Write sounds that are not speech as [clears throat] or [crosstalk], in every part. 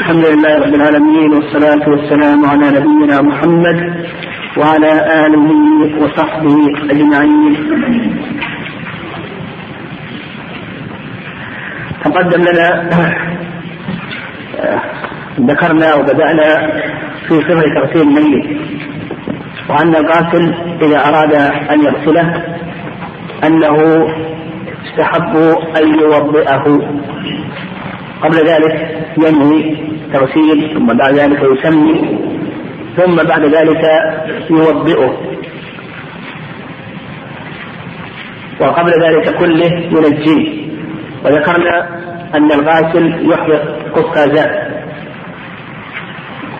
الحمد لله رب العالمين والصلاة والسلام على نبينا محمد وعلى آله وصحبه أجمعين. تقدم لنا ذكرنا وبدأنا في صفة تغسيل الميت وأن الغاسل إذا أراد أن يغسله أنه يستحب أن يوضئه. قبل ذلك ينوي تغسيل ثم بعد ذلك يسمي ثم بعد ذلك يوضئه. وقبل ذلك كله ينجيه. وذكرنا أن الغاسل يحدث قفازات.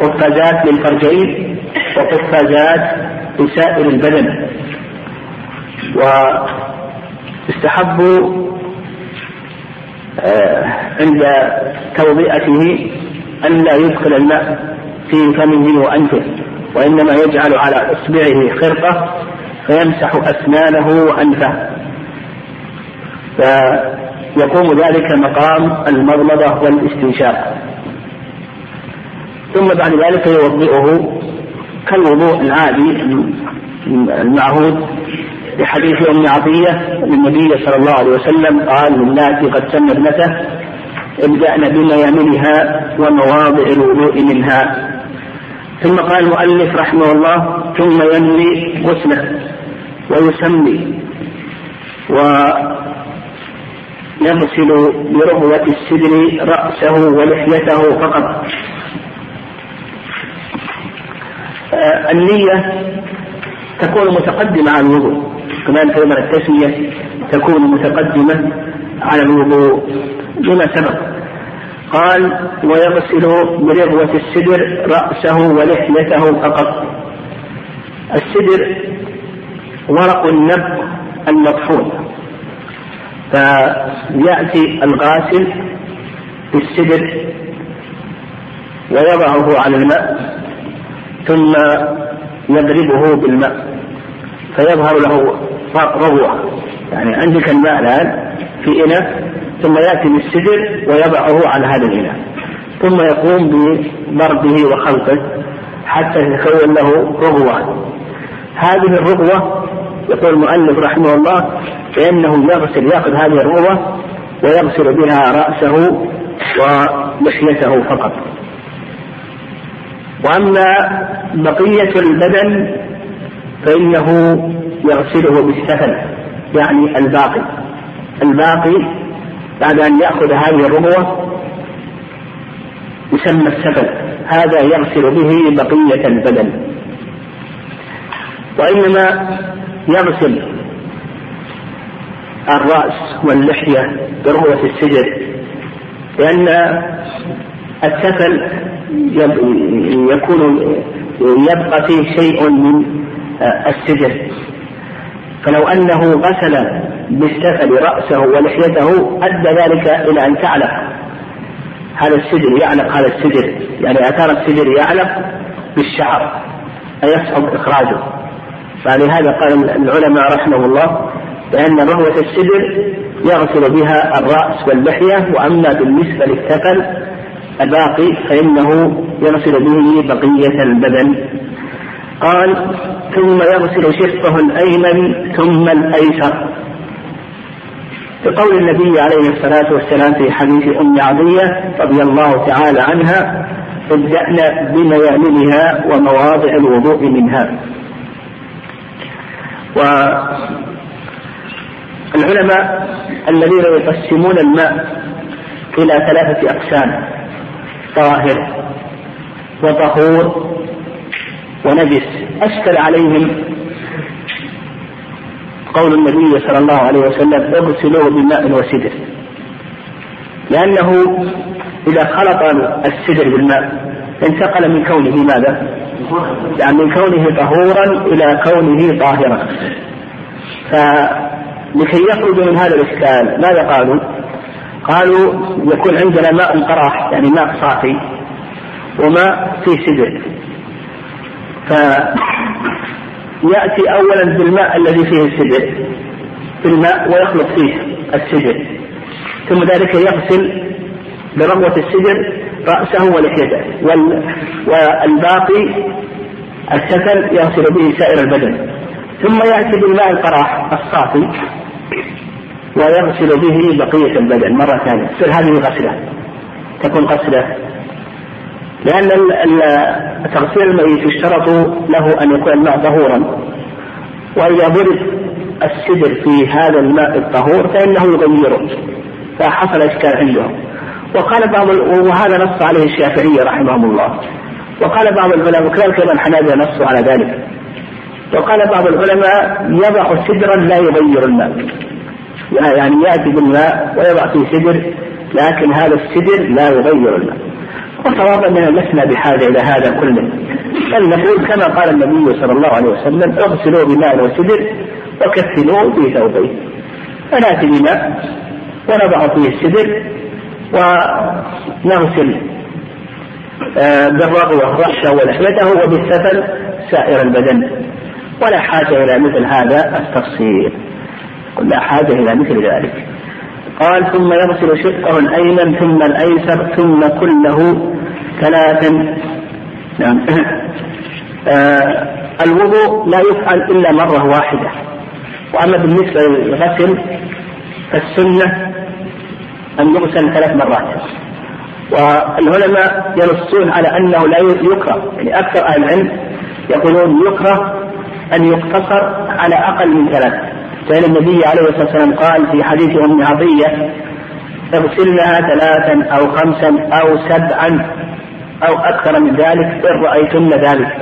قفازات للفرجين وقفازات لسائر البدن. ويستحب آه، عند توضئته أن لا يدخل الماء في فمه وأنفه وإنما يجعل على إصبعه خرقة فيمسح أسنانه وأنفه. فيقوم ذلك مقام المضمضة والاستنشاق. ثم بعد ذلك يوضئه كالوضوء العادي المعهود لحديث أم عطية للنبي صلى الله عليه وسلم قال للناس قد سن ابنته ابدأن بميامنها ومواضع الوضوء منها. ثم قال المؤلف رحمه الله ثم ينوي غسله ويسمي ويغسل برغوة السدر رأسه ولحيته فقط. آه، النية تكون متقدمة على الوضوء. كذلك أيضا التسمية تكون متقدمة على الوضوء لما سبق. قال ويغسل برغوة السدر رأسه ولحيته فقط. السدر ورق النب المطحون. فيأتي الغاسل بالسدر ويضعه على الماء ثم يضربه بالماء فيظهر له رغوة يعني عندك الماء الآن في إناء ثم يأتي بالسدر ويضعه على هذا الإناء. ثم يقوم بضربه وخلطه حتى تتكون له رغوة. هذه الرغوة يقول المؤلف رحمه الله فإنه يغسل يأخذ هذه الرغوة ويغسل بها رأسه ولحيته فقط. وأما بقية البدن فإنه يغسله بالسفل يعني الباقي. الباقي بعد أن يأخذ هذه الربوة يسمى السفل هذا يغسل به بقية البدن. وإنما يغسل الرأس واللحية برغوة السجر لأن السفل يكون يبقى فيه شيء من السجر فلو أنه غسل بالسفل رأسه ولحيته أدى ذلك إلى أن تعلق. هذا السجر يعلق هذا السجر يعني آثار السجر يعلق بالشعر أيصعب إخراجه. فلهذا قال العلماء رحمه الله بأن رغوة السدر يغسل بها الرأس واللحية وأما بالنسبة للثقل الباقي فإنه يغسل به بقية البدن. قال ثم يغسل شقه الأيمن ثم الأيسر. بقول النبي عليه الصلاة والسلام في حديث أم عطية رضي الله تعالى عنها ابدأنا بميامنها ومواضع الوضوء منها. والعلماء الذين يقسمون الماء إلى ثلاثة أقسام طاهر وطهور ونجس أشكل عليهم قول النبي صلى الله عليه وسلم اغسلوه بماء وسدر لأنه إذا خلط السدر بالماء انتقل من كونه ماذا؟ يعني من كونه طهورا إلى كونه طاهرا فلكي يخرجوا من هذا الإشكال ماذا قالوا؟ قالوا يكون عندنا ماء قراح يعني ماء صافي وماء فيه سدر فيأتي أولا بالماء الذي فيه السدر بالماء ويخلط فيه السدر. ثم ذلك يغسل برغوة السدر رأسه ولحيته والباقي السفل يغسل به سائر البدن. ثم يأتي بالماء القراح الصافي ويغسل به بقية البدن مرة ثانية. هذه غسلة تكون غسلة لأن تغسيل الميت يشترط له أن يكون الماء طهورا. وإذا ضرب السدر في هذا الماء الطهور فإنه يغيره فحصل إشكال عندهم. وقال بعض وهذا نص عليه الشافعية رحمهم الله. وقال بعض العلماء وكذلك أيضا الحنابلة نصوا على ذلك. وقال بعض العلماء يضع سدرا لا يغير الماء. يعني يأتي بالماء ويضع فيه سدر لكن هذا السدر لا يغير الماء. وصواب اننا لسنا بحاجة إلى هذا كله. بل نقول كما قال النبي صلى الله عليه وسلم اغسلوا بماء وسدر وكفنوا في ثوبين فنأتي بماء ونضع فيه السدر ونغسل آه، بالرغوة رأسه ولحيته وبالسفل سائر البدن. ولا حاجة إلى مثل هذا التفصيل. لا حاجة إلى مثل ذلك. قال ثم يغسل شقه الأيمن ثم الأيسر ثم كله ثلاثا. نعم. [coughs] آه الوضوء لا يفعل إلا مرة واحدة. وأما بالنسبة للغسل فالسنة أن يغسل ثلاث مرات. والعلماء ينصون على أنه لا يكره يعني أكثر أهل العلم يقولون يكره أن يقتصر على أقل من ثلاث. لأن النبي عليه الصلاة والسلام قال في حديث أم عطية اغسلنها ثلاثا أو خمسا أو سبعا أو أكثر من ذلك إن رأيتن ذلك.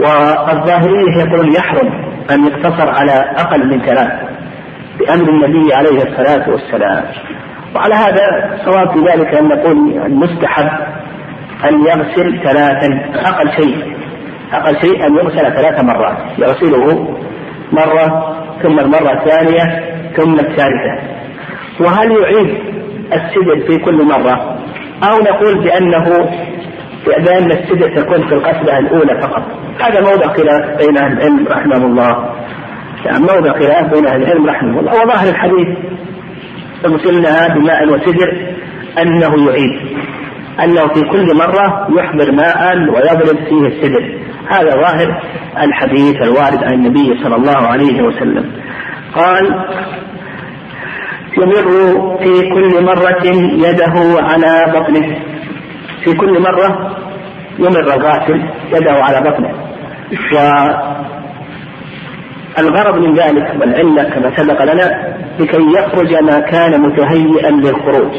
والظاهرية يقولون يحرم أن يقتصر على أقل من ثلاث بأمر النبي عليه الصلاة والسلام. وعلى هذا صواب في ذلك أن نقول المستحب أن يغسل ثلاثا أقل شيء أقل شيء أن يغسل ثلاث مرات يغسله مرة ثم المرة الثانية ثم الثالثة. وهل يعيد السدر في كل مرة؟ أو نقول بأنه بأن السدر تكون في القسمة الأولى فقط. هذا موضع خلاف بين أهل العلم رحمه الله. يعني موضع خلاف بين أهل العلم رحمه الله. وظاهر الحديث اغسلنها بماء وسدر أنه يعيد. أنه في كل مرة يحضر ماء ويضرب فيه السدر. هذا ظاهر الحديث الوارد عن النبي صلى الله عليه وسلم. قال يمر في كل مرة يده على بطنه. في كل مرة يمر الغاسل يده على بطنه. والغرض من ذلك والعلة كما سبق لنا لكي يخرج ما كان متهيئا للخروج.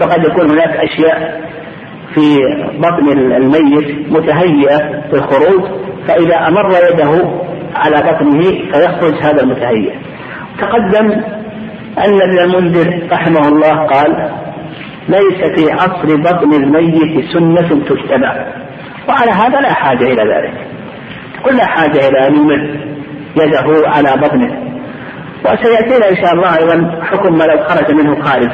فقد يكون هناك أشياء في بطن الميت متهيئة للخروج فإذا أمر يده على بطنه فيخرج هذا المتهيئ. تقدم أن ابن المنذر رحمه الله قال ليس في عصر بطن الميت سنة تتبع وعلى هذا لا حاجة إلى ذلك. لا حاجة إلى أن يمد يده على بطنه. وسيأتينا إن شاء الله أيضا حكم ما لو خرج منه خارج.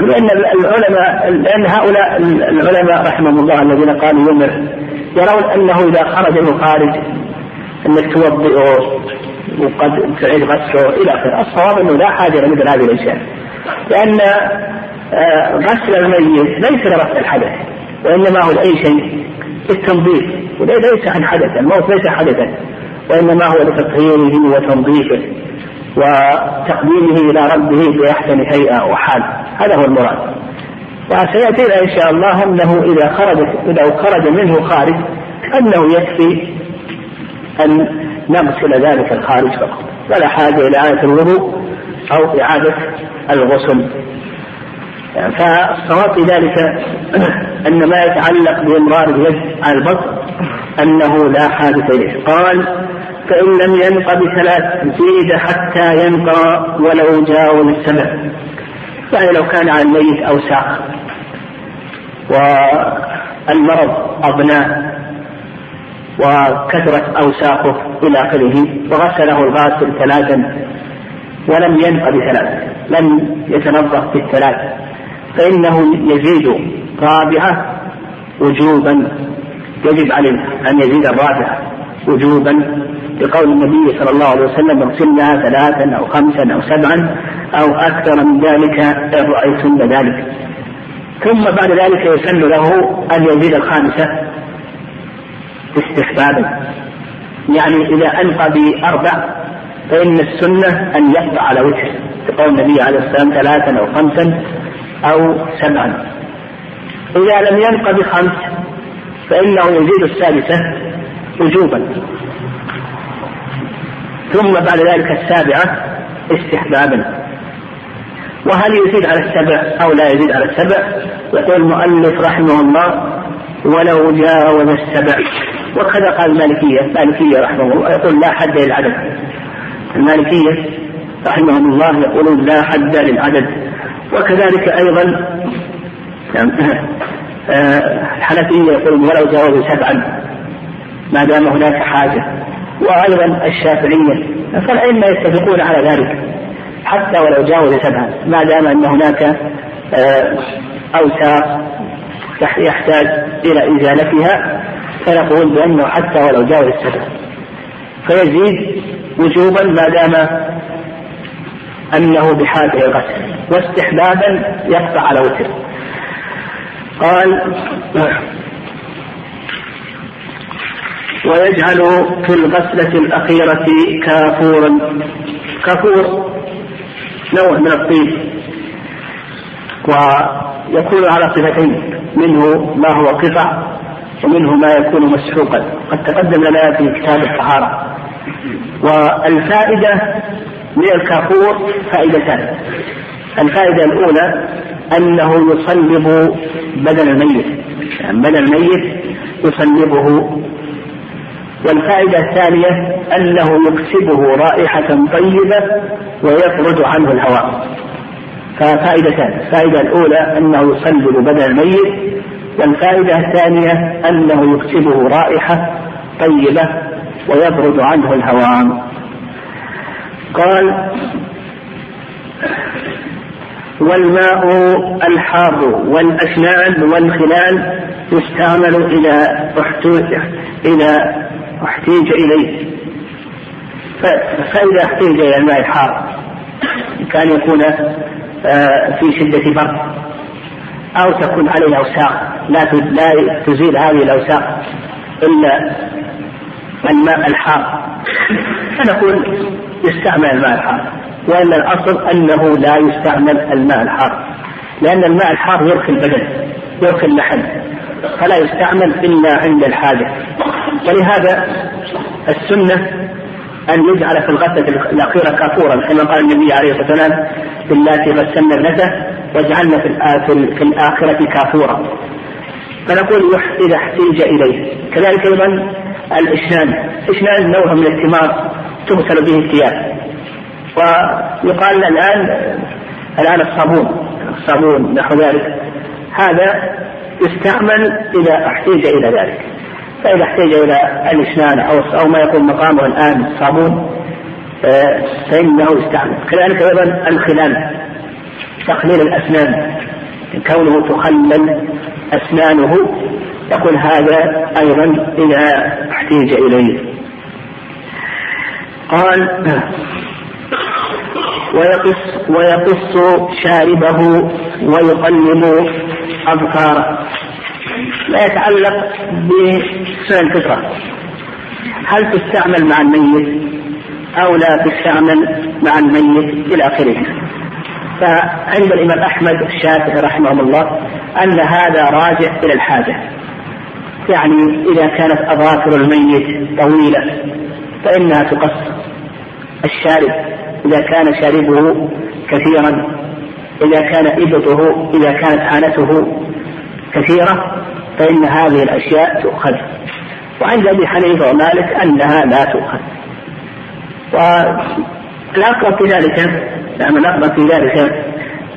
لأن العلماء لأن هؤلاء العلماء رحمهم الله الذين قالوا يمر يرون أنه إذا خرج من خارج أنك توضئه وقد تعيد غسله إلى آخره. الصواب أنه لا حاجة لمثل هذه الأشياء. لأن آه، غسل الميت ليس لرفع الحدث وإنما هو لأي شيء للتنظيف وليس عن حدث الموت ليس حدثا وإنما هو لتطهيره وتنظيفه. وتقديمه إلى ربه بأحسن هيئة وحال هذا هو المراد. وسيأتينا إن شاء الله أنه إذا خرج إذا خرج منه خارج أنه يكفي أن نغسل ذلك الخارج فقط. ولا حاجة إلى إعادة الوضوء أو إعادة الغسل. فالصواب في ذلك [clears throat] أن ما يتعلق بإمرار اليد على البطن أنه لا حاجة إليه. قال فإن لم ينق بثلاث زيد حتى ينقى ولو جاوز السبع يعني لو كان على الميت أوساخ والمرض أبناء وكثرت أوساخه إلى آخره وغسله الغاسل ثلاثا ولم ينق بثلاث لم يتنظف بالثلاث. فإنه يزيد رابعة وجوبا. يجب عليه أن يزيد الرابعة وجوبا. بقول النبي صلى الله عليه وسلم اغسلنها ثلاثا أو خمسا أو سبعا أو أكثر من ذلك إن رأيتن ذلك. ثم بعد ذلك يسن له أن يزيد الخامسة استحبابا. يعني إذا أنقى بأربع فإن السنة أن يقطع على وجهه. كقول النبي عليه الصلاة والسلام ثلاثا أو خمسا أو سبعا. إذا لم ينق بخمس فإنه يزيد السادسة وجوبا. ثم بعد ذلك السابعة استحبابا. وهل يزيد على السبع أو لا يزيد على السبع؟ يقول المؤلف رحمه الله ولو جاوز السبع. وكذا قال المالكية المالكية رحمه الله يقول لا حد للعدد. المالكية رحمهم الله يقولون لا حد للعدد. وكذلك أيضا آه، الحنفية يقولون ولو جاوز سبعا. ما دام هناك حاجة. وأيضا الشافعية فالأئمة يتفقون على ذلك حتى ولو جاوز سبعا ما دام أن هناك آه، أوساخ يحتاج إلى إزالتها فنقول بأنه حتى ولو جاوز السبع فيزيد وجوبا ما دام أنه بحاجة إلى الغسل واستحبابا يقطع على وتر قال ويجعل في الغسلة الأخيرة كافورا كافور نوع من الطين ويكون على صفتين. منه ما هو قطع ومنه ما يكون مسحوقا قد تقدم لنا في كتاب الطهارة. والفائدة من الكافور فائدتان. الفائدة الأولى أنه يصلب بدن الميت. يعني بدن الميت يصلبه والفائدة الثانية أنه يكسبه رائحة طيبة ويطرد عنه الهواء. ففائدتان الفائدة الأولى أنه يصلب بدن الميت والفائدة الثانية أنه يكسبه رائحة طيبة ويبرد عنه الهوام قال والماء الحار والأسنان والخلال يستعمل إذا احتوج إذا احتيج إليه فإذا احتيج إلى الماء الحار كان يكون آه، في شدة برد أو تكون عليه أوساخ. لا لا تزيل هذه الأوساخ إلا الماء الحار. فنقول يستعمل الماء الحار وأن الأصل أنه لا يستعمل الماء الحار لأن الماء الحار يرخي البدن يرخي اللحم فلا يستعمل إلا عند الحاجة ولهذا السنة أن يجعل في الغسلة الأخيرة كافورا كما قال النبي عليه الصلاة والسلام باللاتي غسلنا ابنته واجعلنا في في الآخرة كافورا. فنقول إذا احتيج إليه. كذلك أيضا الإشنان. إشنان نوع من الثمار تغسل به الثياب. ويقال الآن الآن الصابون الصابون نحو ذلك. هذا يستعمل إذا احتيج إلى ذلك. فإذا احتاج إلى الإسنان أو أو ما يكون مقامه الآن الصابون آه، فإنه يستعمل. كذلك أيضا الخلال تخليل الأسنان. كونه تخلل أسنانه يقول هذا أيضا إذا احتيج إليه. قال ويقص ويقص شاربه ويقلب أظفاره ما يتعلق بسنن الفطرة هل تستعمل مع الميت أو لا تستعمل مع الميت إلى آخره؟ فعند الإمام أحمد الشافعي رحمه الله أن هذا راجع إلى الحاجة. يعني إذا كانت أظافر الميت طويلة فإنها تقص. الشارب إذا كان شاربه كثيرا إذا كان إبطه إذا كانت عانته كثيرة فإن هذه الأشياء تؤخذ. وعند أبي حنيفة ومالك أنها لا تؤخذ. والأقرب في ذلك نعم الأقرب في ذلك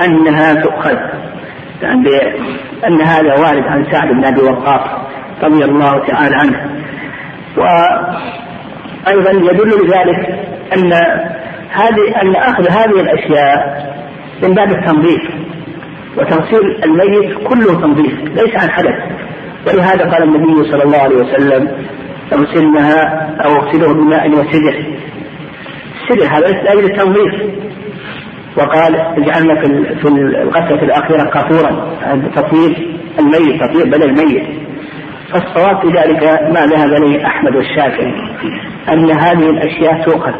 أنها تؤخذ. يعني أن هذا وارد عن سعد بن أبي وقاص رضي الله تعالى عنه. وأيضا يدل لذلك أن هذه أن أخذ هذه الأشياء من باب التنظيف. وتغسيل الميت كله تنظيف ليس عن حدث. ولهذا قال النبي صلى الله عليه وسلم اغسلنها أو اغسله بماء وسدر السدر هذا لأجل التنظيف. وقال اجعلنا في في الغسلة الأخيرة كافورا تطهير الميت تطهير بدل الميت. فالصواب في ذلك ما ذهب إليه أحمد والشافعي أن هذه الأشياء تؤخذ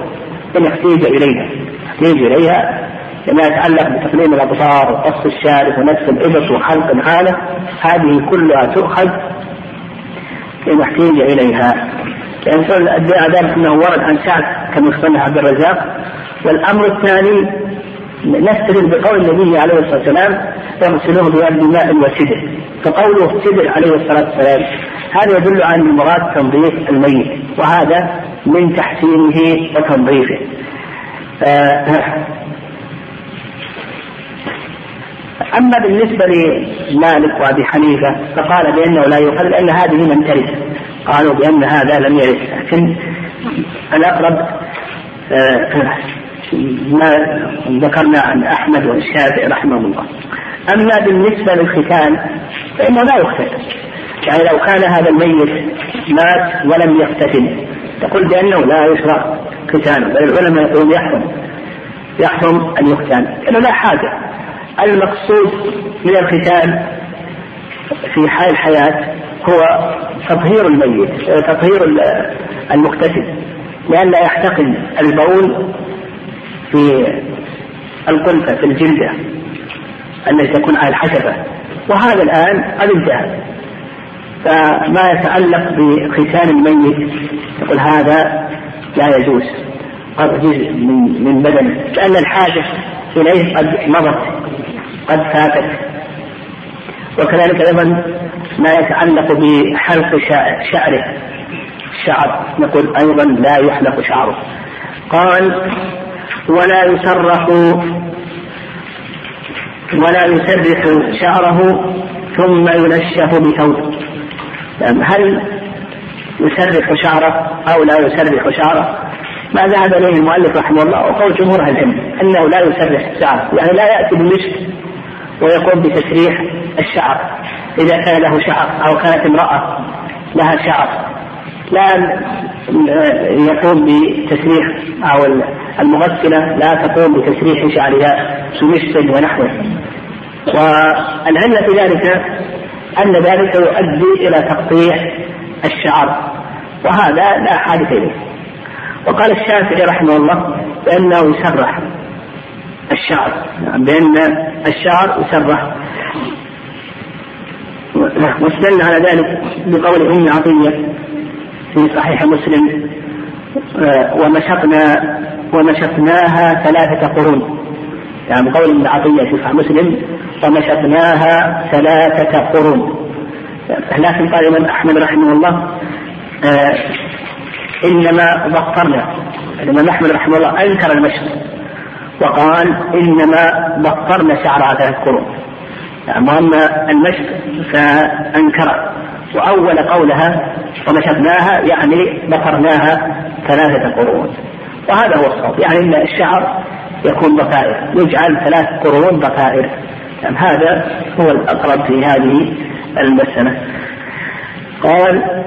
إن احتيج إليها احتيج إليها فيما يتعلق بتقليم الأبصار وقص الشارب ونفس الإبط وحلق العانه هذه كلها تؤخذ ان احتيج إليها. لأن ذلك إنه ورد عن سعد كما يخبرنا عبد الرزاق. والأمر الثاني نستدل بقول النبي عليه الصلاة والسلام يغسلوه بماء وسدر. فقوله سدر عليه الصلاة والسلام هذا يدل على المراد تنظيف الميت وهذا من تحسينه وتنظيفه. آه، أما بالنسبة لمالك وأبي حنيفة فقال بأنه لا يؤخذ لأن هذه لم ترد قالوا بأن هذا لم يرد لكن الأقرب آه، ما ذكرنا عن أحمد والشافعي رحمه الله. أما بالنسبة للختان فإنه لا يختن. يعني لو كان هذا الميت مات ولم يختتن تقول بأنه لا يشرع ختانه بل العلماء يقولون يحرم يحرم أن يختان. لأنه لا حاجة. المقصود من الختان في حال الحياة هو تطهير الميت تطهير المختتن لئلا يحتقن البول في القلفة في الجلدة التي تكون على الحشفة وهذا الآن قد انتهى. فما يتعلق بختان الميت يقول هذا لا يجوز قد جزء من من بدنه. لأن الحاجة إليه قد مضت قد فاتت. وكذلك أيضا ما يتعلق بحلق شعره الشعر نقول أيضا لا يحلق شعره. قال ولا يسرح ولا يسرح شعره ثم ينشف بثوب. هل يسرح شعره أو لا يسرح شعره؟ ما ذهب إليه المؤلف رحمه الله وقول جمهور أهل العلم أنه لا يسرح شعره يعني لا يأتي بالمشط ويقوم بتسريح الشعر. إذا كان له شعر أو كانت امرأة لها شعر لا يقوم بتسريح أو المغسلة لا تقوم بتسريح شعرها بمشط ونحوه. والعلة في ذلك أن ذلك يؤدي إلى تقطيع الشعر وهذا لا حاجة إليه. وقال الشافعي رحمه الله بأنه يسرح الشعر بأن الشعر يسرح واستدل على ذلك بقول أم عطية في صحيح مسلم ومشطنا ومشطناها ثلاثة قرون. يعني بقول ابن عطية في صحيح مسلم ومشطناها ثلاثة قرون. لكن قال الإمام أحمد رحمه الله آه إنما بطرنا. الإمام أحمد رحمه الله أنكر المشط وقال إنما بطرنا شعرها ثلاث قرون أما المشط فأنكره وأول قولها ومشطناها يعني بطرناها ثلاثة قرون. وهذا هو الصواب. يعني أن الشعر يكون ضفائر يجعل ثلاث قرون ضفائر يعني هذا هو الأقرب في هذه المسألة. قال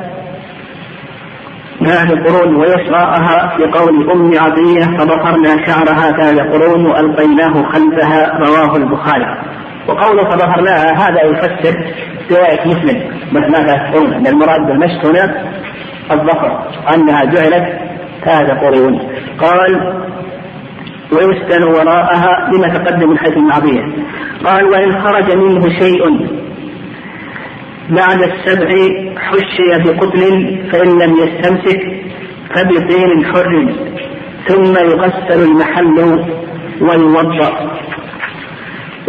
هذه القرون ويسراها بقول أم عطية فضفرنا شعرها ثلاث قرون وألقيناه خلفها رواه البخاري. وقوله فظهرناها هذا يفسر رواية مسلم. مثناها قرون أن المراد بالمشط هنا الظفر أنها جعلت ثلاث قرون قال ويسكن وراءها لما تقدم من حيث قال وإن خرج منه شيء بعد السبع حشي بقتل فإن لم يستمسك فبطين حر ثم يغسل المحل ويوضأ.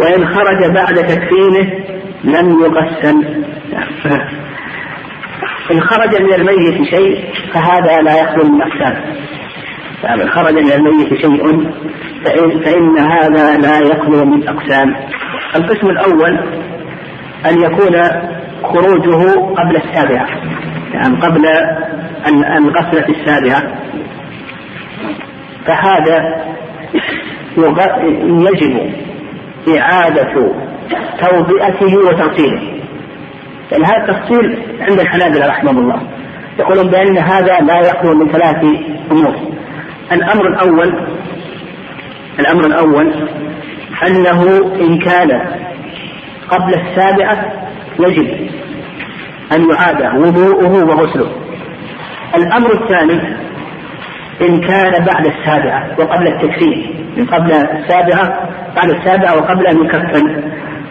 وإن خرج بعد تكفينه لم يغسل. إن خرج من الميت شيء فهذا لا يخلو من أقسام فمن خرج من الميت شيء فإن, فإن هذا لا يخلو من أقسام القسم الأول أن يكون خروجه قبل السابعة يعني قبل الغسلة السابعة. فهذا يجب إعادة توضئته وتغسيله. لأن هذا التفصيل عند الحنابلة رحمهم الله. يقولون بأن هذا لا يخلو من ثلاث أمور الأمر الأول الأمر الأول أنه إن كان قبل السابعة يجب أن يعاد وضوءه وغسله. الأمر الثاني إن كان بعد السابعة وقبل التكفير من قبل السابعة بعد السابعة وقبل أن يكفن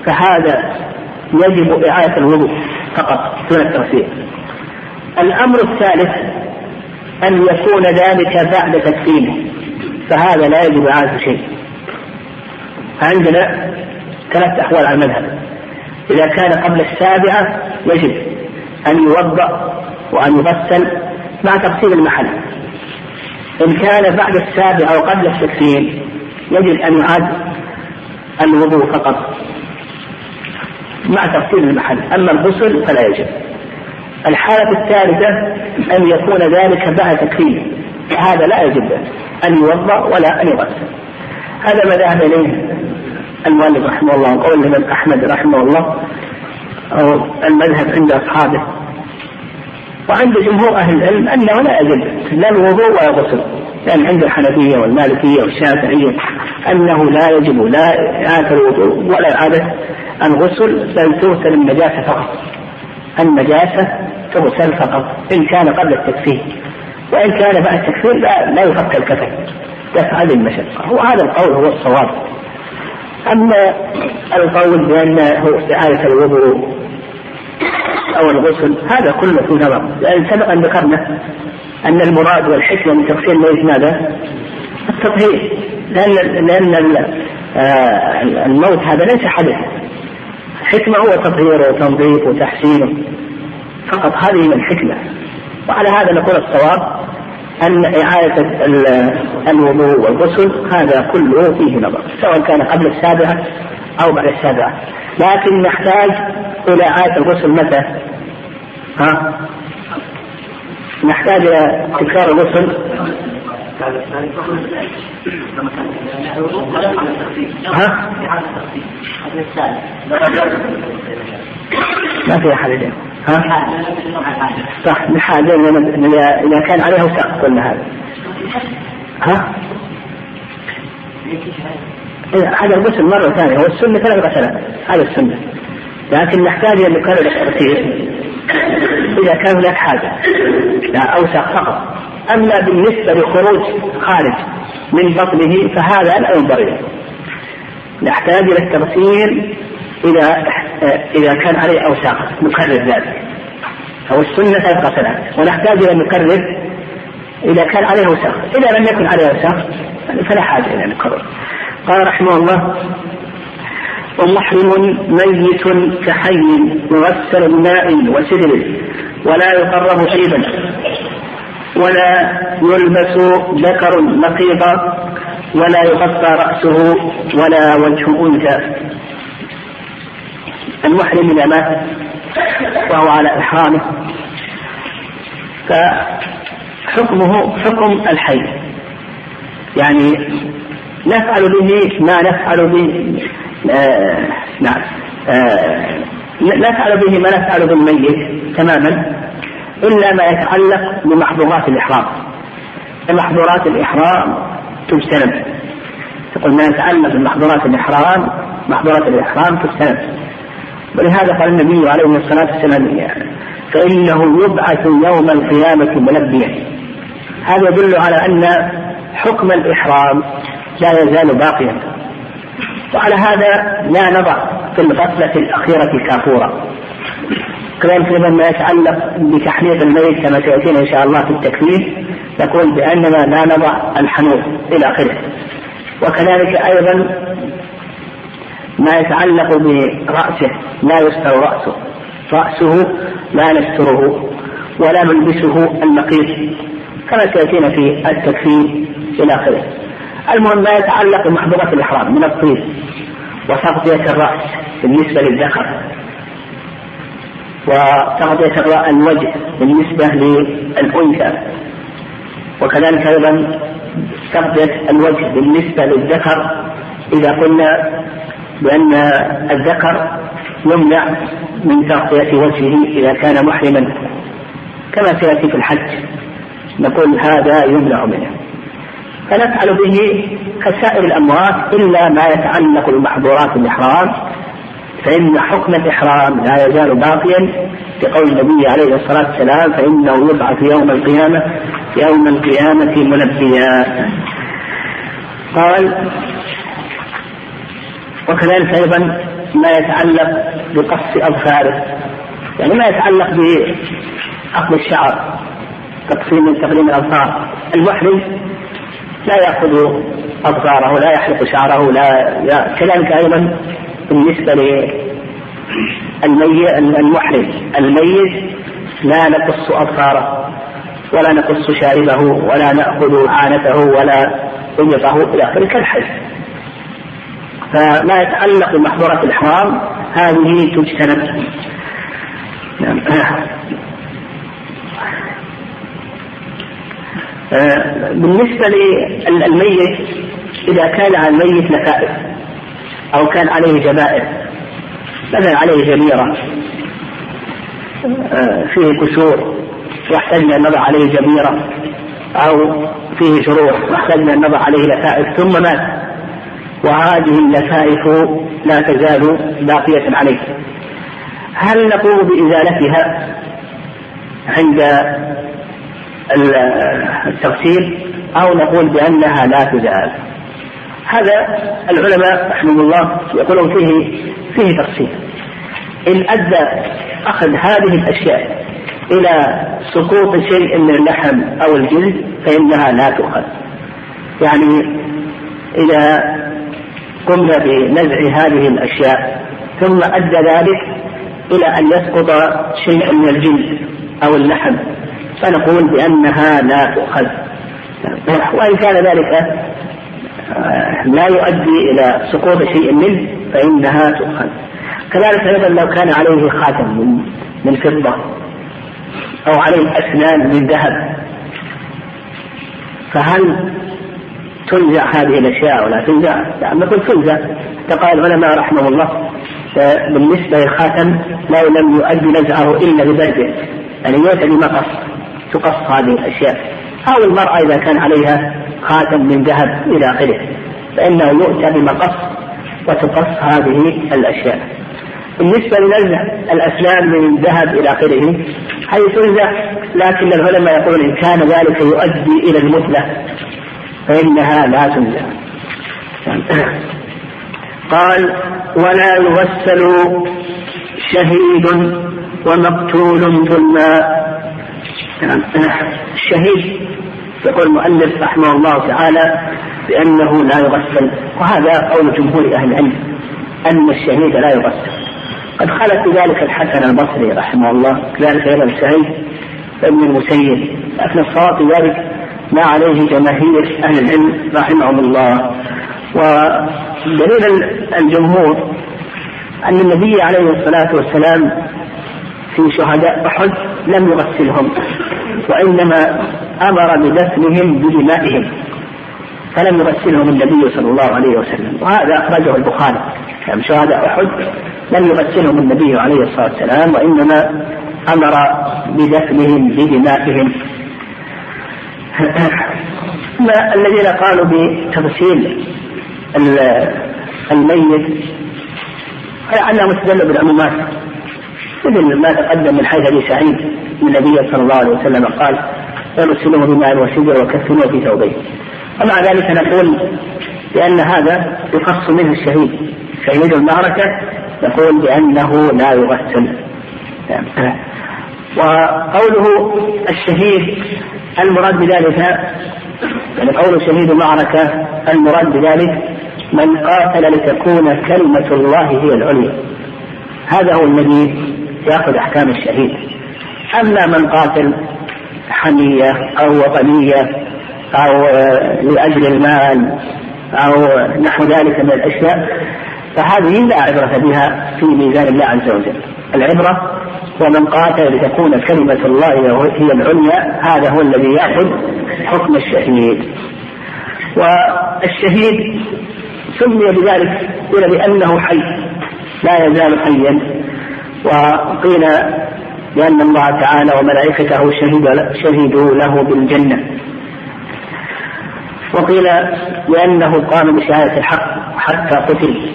فهذا يجب إعادة الوضوء فقط دون التغسيل. الأمر الثالث أن يكون ذلك بعد تكفينه فهذا لا يجب إعادة شيء. فعندنا ثلاث أحوال على المذهب. إذا كان قبل السابعة يجب أن يوضأ وأن يغسل مع تغسيل المحل. إن كان بعد السابعة وقبل التكفين يجب أن يعاد الوضوء فقط مع تغسيل المحل أما الغسل فلا يجب. الحالة الثالثة أن يكون ذلك بعد تكفين هذا لا يجب أن يوضأ ولا أن يغسل. هذا ما ذهب إليه المؤلف رحمه الله وقول الإمام أحمد رحمه الله أو المذهب عند أصحابه. وعند جمهور أهل العلم أنه لا يجب لا الوضوء ولا الغسل. لأن يعني عند الحنفية والمالكية والشافعية أنه لا يجب لا إعادة الوضوء ولا إعادة الغسل بل تغسل النجاسة فقط. النجاسة تغسل فقط إن كان قبل التكفير وإن كان بعد التكفير لا, لا يفك الكفن دفع المشقة. وهذا القول هو الصواب. أما القول بأنه إعادة الوضوء أو الغسل هذا كله في نظر. لأن سبق أن ذكرنا أن المراد والحكمة من تغسيل الميت ماذا؟ التطهير. لأن لأن آه، الموت هذا ليس حدث. الحكمة هو تطهيره وتنظيفه وتحسينه فقط هذه من الحكمة وعلى هذا نقول الصواب أن إعادة الوضوء والغسل هذا كله فيه نظر سواء كان قبل السابعة أو بعد السابعة لكن نحتاج إلى إعادة الغسل متى؟ ها؟ نحتاج إلى تكرار الغسل ها؟ ما في أحد اليوم ها؟ صح من إذا كان عليه وساق قلنا هذا ها؟ هذا الغسل مرة ثانية هو السنة ثلاث غسلات هذا السنة لكن نحتاج إلى نكرر الترتيب إذا كان هناك حاجة لا أوسع فقط أما بالنسبة لخروج خارج من بطنه فهذا لا إليه نحتاج إلى التغسيل إذا إذا كان عليه أوساخ نكرر ذلك. أو السنة ثلاث غسلات ونحتاج إلى نكرر إذا كان عليه أوساخ. إذا لم يكن عليه أوساخ فلا حاجة إلى نكرر قال رحمه الله ومحرم ميت كحي يغسل بماء وسدر ولا يقرب شيبا ولا يلبس ذكر نقيضا ولا يغطى رأسه ولا وجه أنثى. المحرم إذا مات وهو على إحرامه. فحكمه حكم الحي. يعني نفعل به ما نفعل به آه نعم آه نفعل به ما نفعل بالميت تماما إلا ما يتعلق بمحظورات الإحرام. محظورات الإحرام تجتنب. تقول ما يتعلق بمحظورات الإحرام محظورات الإحرام تجتنب. ولهذا قال النبي عليه الصلاة والسلام فإنه يبعث يوم القيامة ملبيا. هذا يدل على أن حكم الإحرام لا يزال باقيا. وعلى هذا لا نضع في الغفلة الأخيرة كافورا. كذلك ما يتعلق بتحنيط الميت كما سيأتينا إن شاء الله في التكفير نقول بأننا لا نضع الحنوط إلى آخره. وكذلك أيضا ما يتعلق برأسه لا يستر رأسه. رأسه لا نستره ولا نلبسه النقيض كما سيأتينا في التكفير إلى آخره. المهم ما يتعلق بمحظورات الإحرام من الطيب وتغطية الرأس بالنسبة للذكر وتغطية الوجه بالنسبة للأنثى. وكذلك أيضا تغطية الوجه بالنسبة للذكر. إذا قلنا بأن الذكر يمنع من تغطية وجهه إذا كان محرما كما سيأتي في الحج. نقول هذا يمنع منه. فنفعل به كسائر الأموات إلا ما يتعلق بمحظورات الإحرام فإن حكم الإحرام لا يزال باقيا. بقول النبي عليه الصلاة والسلام فإنه يبعث يوم القيامة يوم القيامة ملبيا قال وكذلك أيضا ما يتعلق بقص أظفاره. يعني ما يتعلق بأخذ الشعر تقسيم تقليم الأظفار. المحرم لا يأخذ أظفاره لا يحلق شعره لا, لا كذلك أيضا بالنسبة للميت المحرم الميت لا نقص أظفاره ولا نقص شاربه ولا نأخذ عانته ولا إبطه إلى آخره. كالحج فما يتعلق بمحظورة الإحرام هذه تجتنب. نعم. آه، بالنسبة للميت إذا كان على الميت لفائف أو كان عليه جبائر مثلا عليه جبيرة آه، فيه كسور واحتجنا أن نضع عليه جبيرة أو فيه جروح واحتجنا أن نضع عليه لفائف ثم مات. وهذه اللفائف لا تزال باقية عليه. هل نقوم بإزالتها عند التغسيل أو نقول بأنها لا تزال؟ هذا العلماء رحمه الله يقولون فيه فيه تفصيل. إن أدى أخذ هذه الأشياء إلى سقوط شيء من اللحم أو الجلد فإنها لا تؤخذ. يعني إذا قمنا بنزع هذه الأشياء ثم أدى ذلك إلى أن يسقط شيء من الجلد أو اللحم فنقول بأنها لا تؤخذ. وإن كان ذلك آه، لا يؤدي إلى سقوط شيء منه فإنها تؤخذ. كذلك أيضا لو كان عليه خاتم من من فضة أو عليه أسنان من ذهب فهل تنزع هذه الأشياء ولا تنزع؟ نعم نقول تنزع. فقال العلماء رحمه الله بالنسبة للخاتم لو لم يؤدي نزعه إلا ببرده يعني يؤتى بمقص تقص هذه الأشياء. أو المرأة إذا كان عليها خاتم من ذهب إلى آخره. فإنه يؤتى بمقص وتقص هذه الأشياء. بالنسبة لنزع الأسنان من ذهب إلى آخره هي تنزع لكن العلماء يقولون إن كان ذلك يؤدي إلى المثلة فإنها لا تنزع قال ولا يغسل شهيد ومقتول ظلما. الشهيد يقول المؤلف رحمه الله تعالى بأنه لا يغسل وهذا قول جمهور أهل العلم أن الشهيد لا يغسل. قد خلت بذلك الحسن البصري رحمه الله كذلك أيضا سعيد ابن المسيب لكن الصواب في ذلك ما عليه جماهير أهل العلم رحمهم الله. ودليل الجمهور أن النبي عليه الصلاة والسلام في شهداء أحد لم يغسلهم وإنما أمر بدفنهم بدمائهم فلم يغسلهم النبي صلى الله عليه وسلم. وهذا أخرجه البخاري. يعني شهداء أحد لم يغسلهم النبي عليه الصلاة والسلام وإنما أمر بدفنهم بدمائهم. ما الذين قالوا بتغسيل الميت؟ فلعلهم استدلوا بالعمومات. مثل ما تقدم من حيث أبي سعيد من النبي صلى الله عليه وسلم قال اغسلوه بماء وسدر وكفنوه في ثوبين ومع ذلك نقول بأن هذا يخص منه الشهيد. شهيد المعركة نقول بأنه لا يغسل وقوله الشهيد المراد بذلك يعني قول شهيد المعركة المراد بذلك من قاتل لتكون كلمة الله هي العليا. هذا هو الذي يأخذ أحكام الشهيد. أما من قاتل حمية أو وطنية أو لأجل المال أو نحو ذلك من الأشياء فهذه لا عبرة بها في ميزان الله عز وجل. العبرة ومن قاتل لتكون كلمة الله هي العليا هذا هو الذي يأخذ حكم الشهيد. والشهيد سمي بذلك قيل لأنه حي لا يزال حيا. وقيل بأن الله تعالى وملائكته شهدوا له بالجنة. وقيل لأنه قام بشهادة الحق حتى قتل.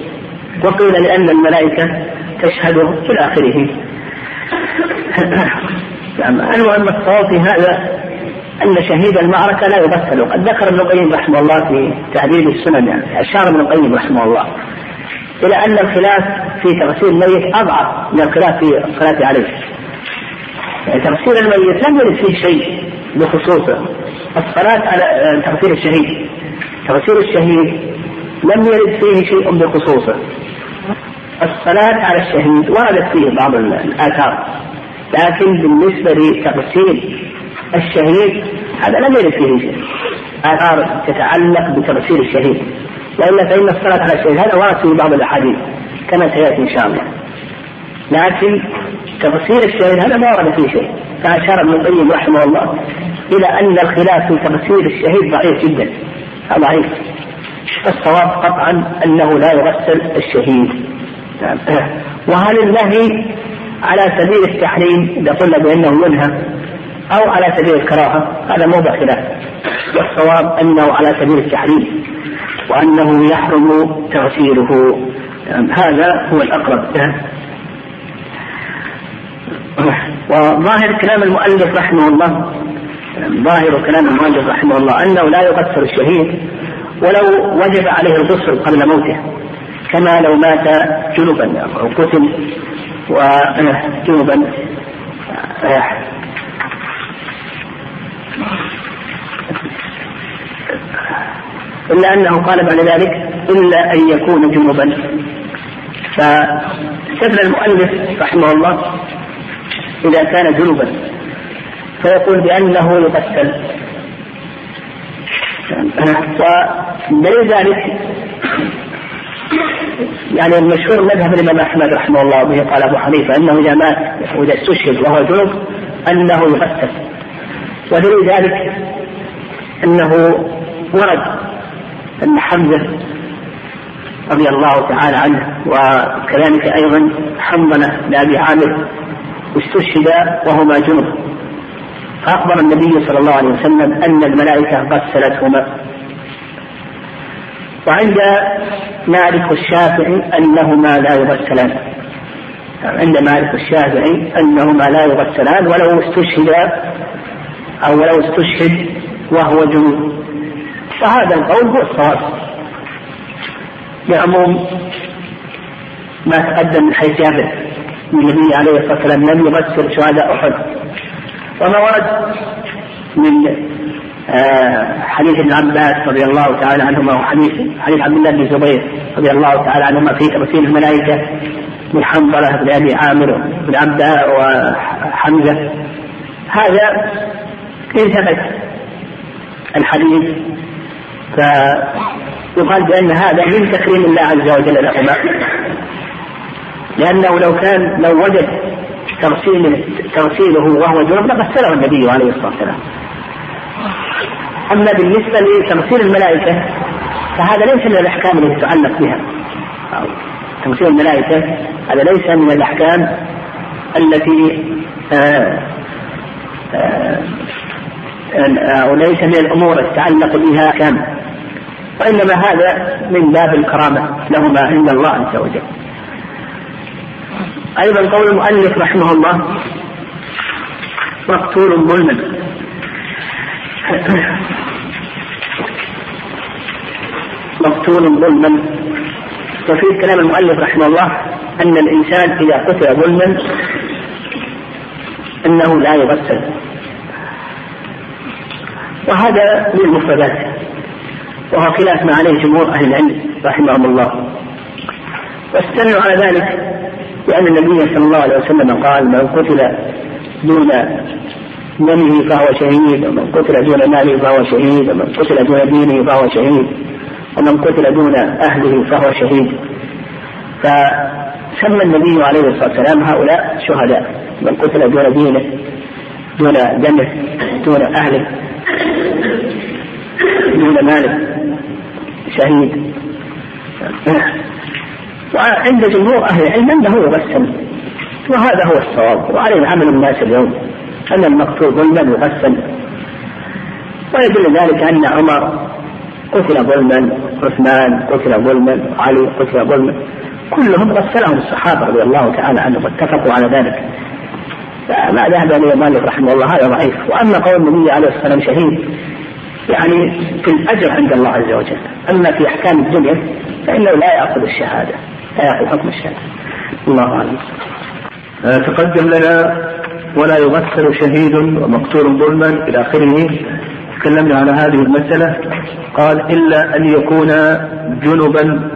وقيل لأن الملائكة تشهده إلى آخره المهم الصواب في هذا أن شهيد المعركة لا يغسل وقد ذكر ابن القيم رحمه الله في تعديل السنن يعني أشار ابن القيم رحمه الله إلى أن الخلاف في تغسيل الميت أضعف من الخلاف في الصلاة عليه. يعني تغسيل الميت لم يرد فيه شيء بخصوصه. الصلاة على تغسيل الشهيد تغسيل الشهيد لم يرد فيه شيء بخصوصه. الصلاة على الشهيد وردت فيه بعض الآثار. لكن بالنسبة لتغسيل الشهيد هذا لم يرد فيه شيء. آثار تتعلق بتغسيل الشهيد. وإلا فإن الصلاة على الشهيد هذا ورد في بعض الأحاديث كما سيأتي إن شاء الله. لكن تغسيل الشهيد هذا ما ورد فيه شيء. فأشار ابن القيم رحمه الله إلى أن الخلاف في تغسيل الشهيد ضعيف جدا. ضعيف. الصواب قطعا أنه لا يغسل الشهيد. [clears throat] وهل النهي على سبيل التحريم إذا قلنا بأنه ينهى أو على سبيل الكراهة؟ هذا موضع خلاف والصواب أنه على سبيل التحريم وأنه يحرم تغسيله. هذا هو الأقرب. [clears throat] وظاهر كلام المؤلف رحمه الله ظاهر كلام المؤلف رحمه الله أنه لا يغسل الشهيد ولو وجب عليه الغسل قبل موته. كما لو مات جنبا أو قتل وجنبا إلا أنه قال بعد ذلك إلا أن يكون جنوبا فاستثنى المؤلف رحمه الله إذا كان جنوبا فيقول بأنه يغسل ودليل ذلك يعني المشهور مذهب الإمام أحمد رحمه الله به قال أبو حنيفة أنه إذا مات وإذا استشهد وهو جنوب أنه يغسل. ودليل ذلك أنه ورد أن حمزة رضي الله تعالى عنه وكذلك أيضا حنظلة لأبي عامر استشهد وهما جنب فأخبر النبي صلى الله عليه وسلم أن الملائكة غسلتهما. وعند مالك الشافعي أنهما لا يغسلان عند مالك الشافعي أنهما لا يغسلان ولو استشهد أو ولو استشهد وهو جنوب وهذا القول هو الصواب. بعموم ما تقدم من حيث جابر النبي عليه الصلاة والسلام لم يغسل شهداء أحد. وما ورد من حديث ابن عباس رضي الله تعالى عنهما وحديث حديث عبد الله بن الزبير رضي الله تعالى عنهما في تمثيل الملائكة من حنظلة بن أبي عامر بن عبداء وحمزة. هذا ان ثبت الحديث. فيقال بأن هذا من تكريم الله عز وجل لهما. لأنه لو كان لو وجد تغسيله وهو جنب لغسله النبي عليه الصلاة والسلام. أما بالنسبة لتغسيل الملائكة فهذا ليس من الأحكام التي تتعلق بها. تغسيل الملائكة هذا ليس من الأحكام التي آه آه أو ليس من الأمور تتعلق بها كامل. وإنما هذا من باب الكرامة لهما عند الله عز وجل. أيضا قول المؤلف رحمه الله مقتول ظلما. مقتول ظلما. وفي كلام المؤلف رحمه الله أن الإنسان إذا قتل ظلما أنه لا يغسل وهذا من المفردات. وهو خلاف ما عليه جمهور أهل العلم رحمهم الله. واستدلوا على ذلك لأن النبي صلى الله عليه وسلم قال من قتل دون دمه فهو شهيد ومن قتل دون ماله فهو شهيد ومن قتل دون دينه فهو شهيد ومن قتل دون أهله فهو شهيد. فسمى النبي عليه الصلاة والسلام هؤلاء شهداء من قتل دون دينه دون دمه دون أهله دون ماله شهيد. وعند جمهور أهل العلم أنه يغسل وهذا هو الصواب وعليه عمل الناس اليوم. أن المقتول ظلما يغسل ويدل ذلك أن عمر قتل ظلما عثمان قتل ظلما علي قتل ظلما. كلهم غسلهم الصحابة رضي الله تعالى عنهم واتفقوا على ذلك. ما ذهب إلى مالك رحمه الله هذا ضعيف. وأما قول النبي عليه الصلاة والسلام شهيد يعني في الأجر عند الله عز وجل. أما في أحكام الدنيا فإنه لا يأخذ الشهادة لا يأخذ حكم الشهادة. الله أعلم. آه، تقدم لنا ولا يغسل شهيد ومقتول ظلما إلى آخره. تكلمنا على هذه المسألة. قال إلا أن يكون جنبا.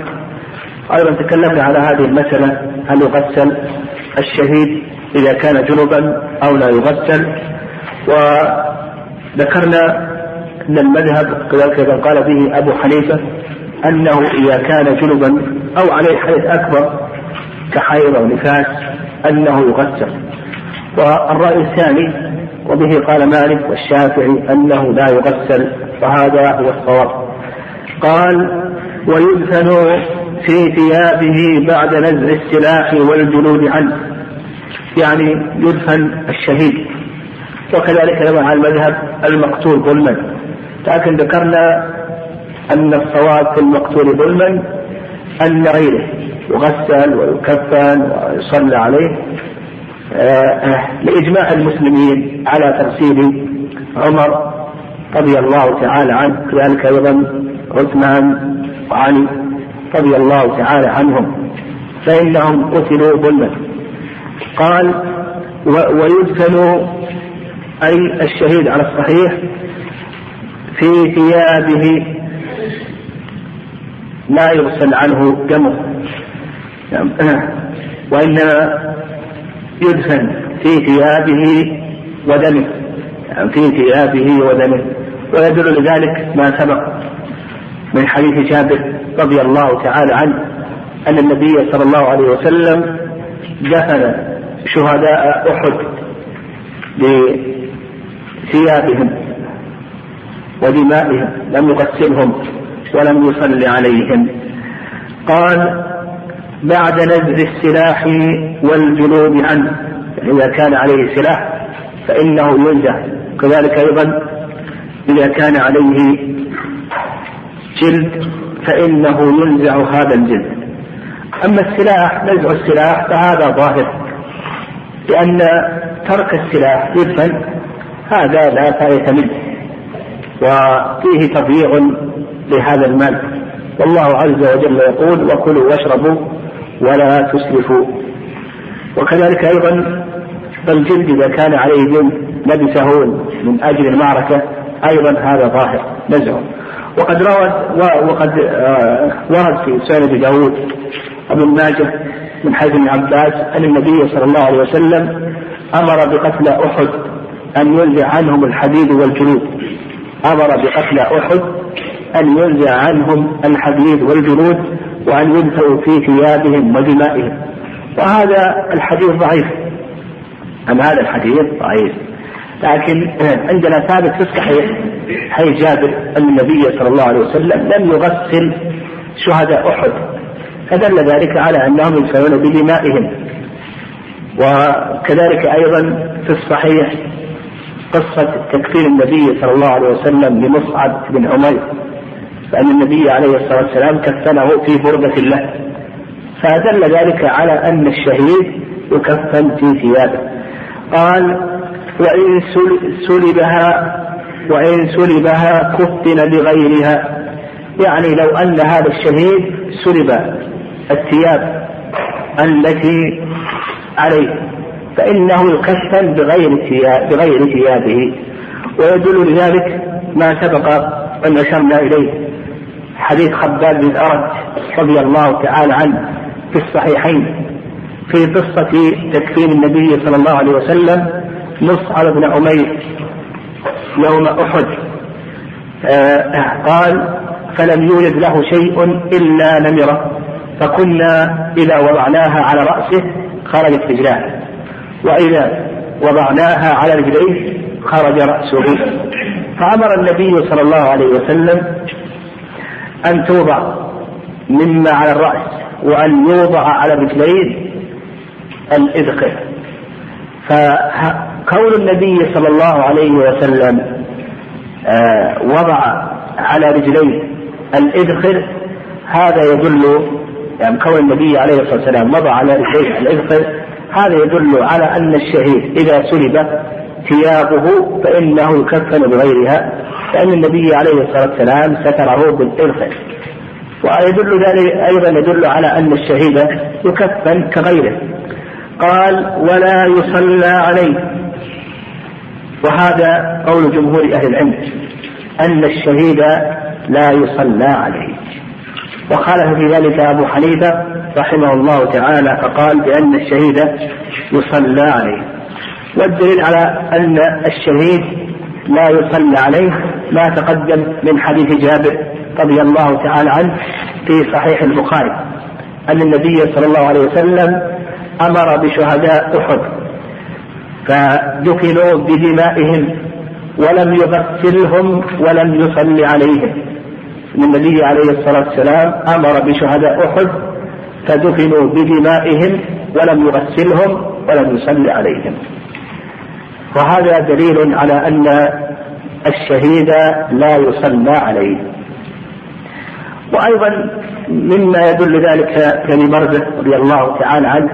أيضا تكلمنا على هذه المسألة. هل يغسل الشهيد إذا كان جنبا أو لا يغسل؟ وذكرنا أن المذهب كذلك قال به أبو حنيفة أنه إذا كان جنبا أو عليه حدث أكبر كحيض أو نفاس أنه يغسل. والرأي الثاني وبه قال مالك والشافعي أنه لا يغسل وهذا هو الصواب. قال ويدفن في ثيابه بعد نزع السلاح والجلود عنه. يعني يدفن الشهيد. وكذلك أيضا على المذهب المقتول ظلما. لكن ذكرنا أن الصواب في المقتول ظلما أن غيره يغسل ويكفن ويصلى عليه. لإجماع المسلمين على تغسيل عمر رضي الله تعالى عنه كذلك أيضا عثمان وعلي رضي الله تعالى عنهم فإنهم قتلوا ظلما. قال ويدفن أي الشهيد على الصحيح في ثيابه لا يغسل عنه دمه. وإنما يدفن في ثيابه ودمه. يعني في ثيابه ودمه. ويدل لذلك ما سبق من حديث جابر رضي الله تعالى عنه أن النبي صلى الله عليه وسلم دفن شهداء أحد بثيابهم ودمائهم. لم يغسلهم ولم يصل عليهم. قال بعد نزع السلاح والجنود عنه. يعني إذا كان عليه سلاح فإنه ينزع كذلك أيضا إذا كان عليه جلد فإنه ينزع هذا الجلد. أما السلاح نزع السلاح فهذا ظاهر لأن ترك السلاح يدفن هذا لا فائدة منه وفيه تضييع لهذا المال. والله عز وجل يقول وكلوا واشربوا ولا تسرفوا وكذلك أيضا الجلد إذا كان عليه جلد لبسه من أجل المعركة أيضا هذا ظاهر نزعه. وقد روى وقد آه، ورد في سنة داود ابن ماجه من حيث ابن عباس أن النبي صلى الله عليه وسلم أمر بقتل أحد أن ينزع عنهم الحديد والجلود. أمر بقتل أحد أن ينزع عنهم الحديد والجلود وأن يدفعوا في ثيابهم ودمائهم وهذا الحديث ضعيف. أم هذا الحديث ضعيف؟ لكن عندنا ثابت في الصحيح حي جابر أن النبي صلى الله عليه وسلم لم يغسل شهداء أحد. فدل ذلك على أنهم يدفعون بدمائهم وكذلك أيضا في الصحيح قصة تكفير النبي صلى الله عليه وسلم لمصعب بن عمير. فأن النبي عليه الصلاة والسلام كفنه في بردة له فدل ذلك على أن الشهيد يكفن في ثيابه. قال وإن سلبها وإن سلبها كفن بغيرها يعني لو أن هذا الشهيد سلب الثياب التي عليه فإنه يكفن بغير ثياب بغير ثيابه. ويدل لذلك ما سبق أن أشرنا إليه. حديث خباب بن أرد رضي الله تعالى عنه في الصحيحين في قصة تكفين النبي صلى الله عليه وسلم مصعب بن عمير يوم أحد. آه قال فلم يوجد له شيء إلا نمرة فكنا إذا وضعناها على رأسه خرجت رجلاه وإذا وضعناها على رجليه خرج رأسه. فأمر النبي صلى الله عليه وسلم أن توضع مما على الرأس وأن يوضع على الرجلين الإذقر فكون النبي صلى الله عليه وسلم آه، وضع على رجليه الإذخر هذا يدل يعني كون النبي عليه الصلاة والسلام مضى على رجليه الإذخر هذا يدل على أن الشهيد إذا سلب ثيابه فإنه يكفن بغيرها لأن النبي عليه الصلاة والسلام ستره بالإذخر ويدل ذلك أيضا يدل على أن الشهيد يكفن كغيره. قال ولا يصلى عليه. وهذا قول جمهور أهل العلم أن الشهيد لا يصلى عليه. وخالف في ذلك أبو حنيفة رحمه الله تعالى فقال بأن الشهيد يصلى عليه. والدليل على أن الشهيد لا يصلى عليه ما تقدم من حديث جابر رضي الله تعالى عنه في صحيح البخاري أن النبي صلى الله عليه وسلم أمر بشهداء أحد فدفنوا بدمائهم ولم يغسلهم ولم يصلي عليهم. النبي عليه الصلاة والسلام أمر بشهداء أحد فدفنوا بدمائهم ولم يغسلهم ولم يصلي عليهم. وهذا دليل على أن الشهيد لا يصلى عليه. وأيضا مما يدل ذلك برزة رضي الله تعالى عنه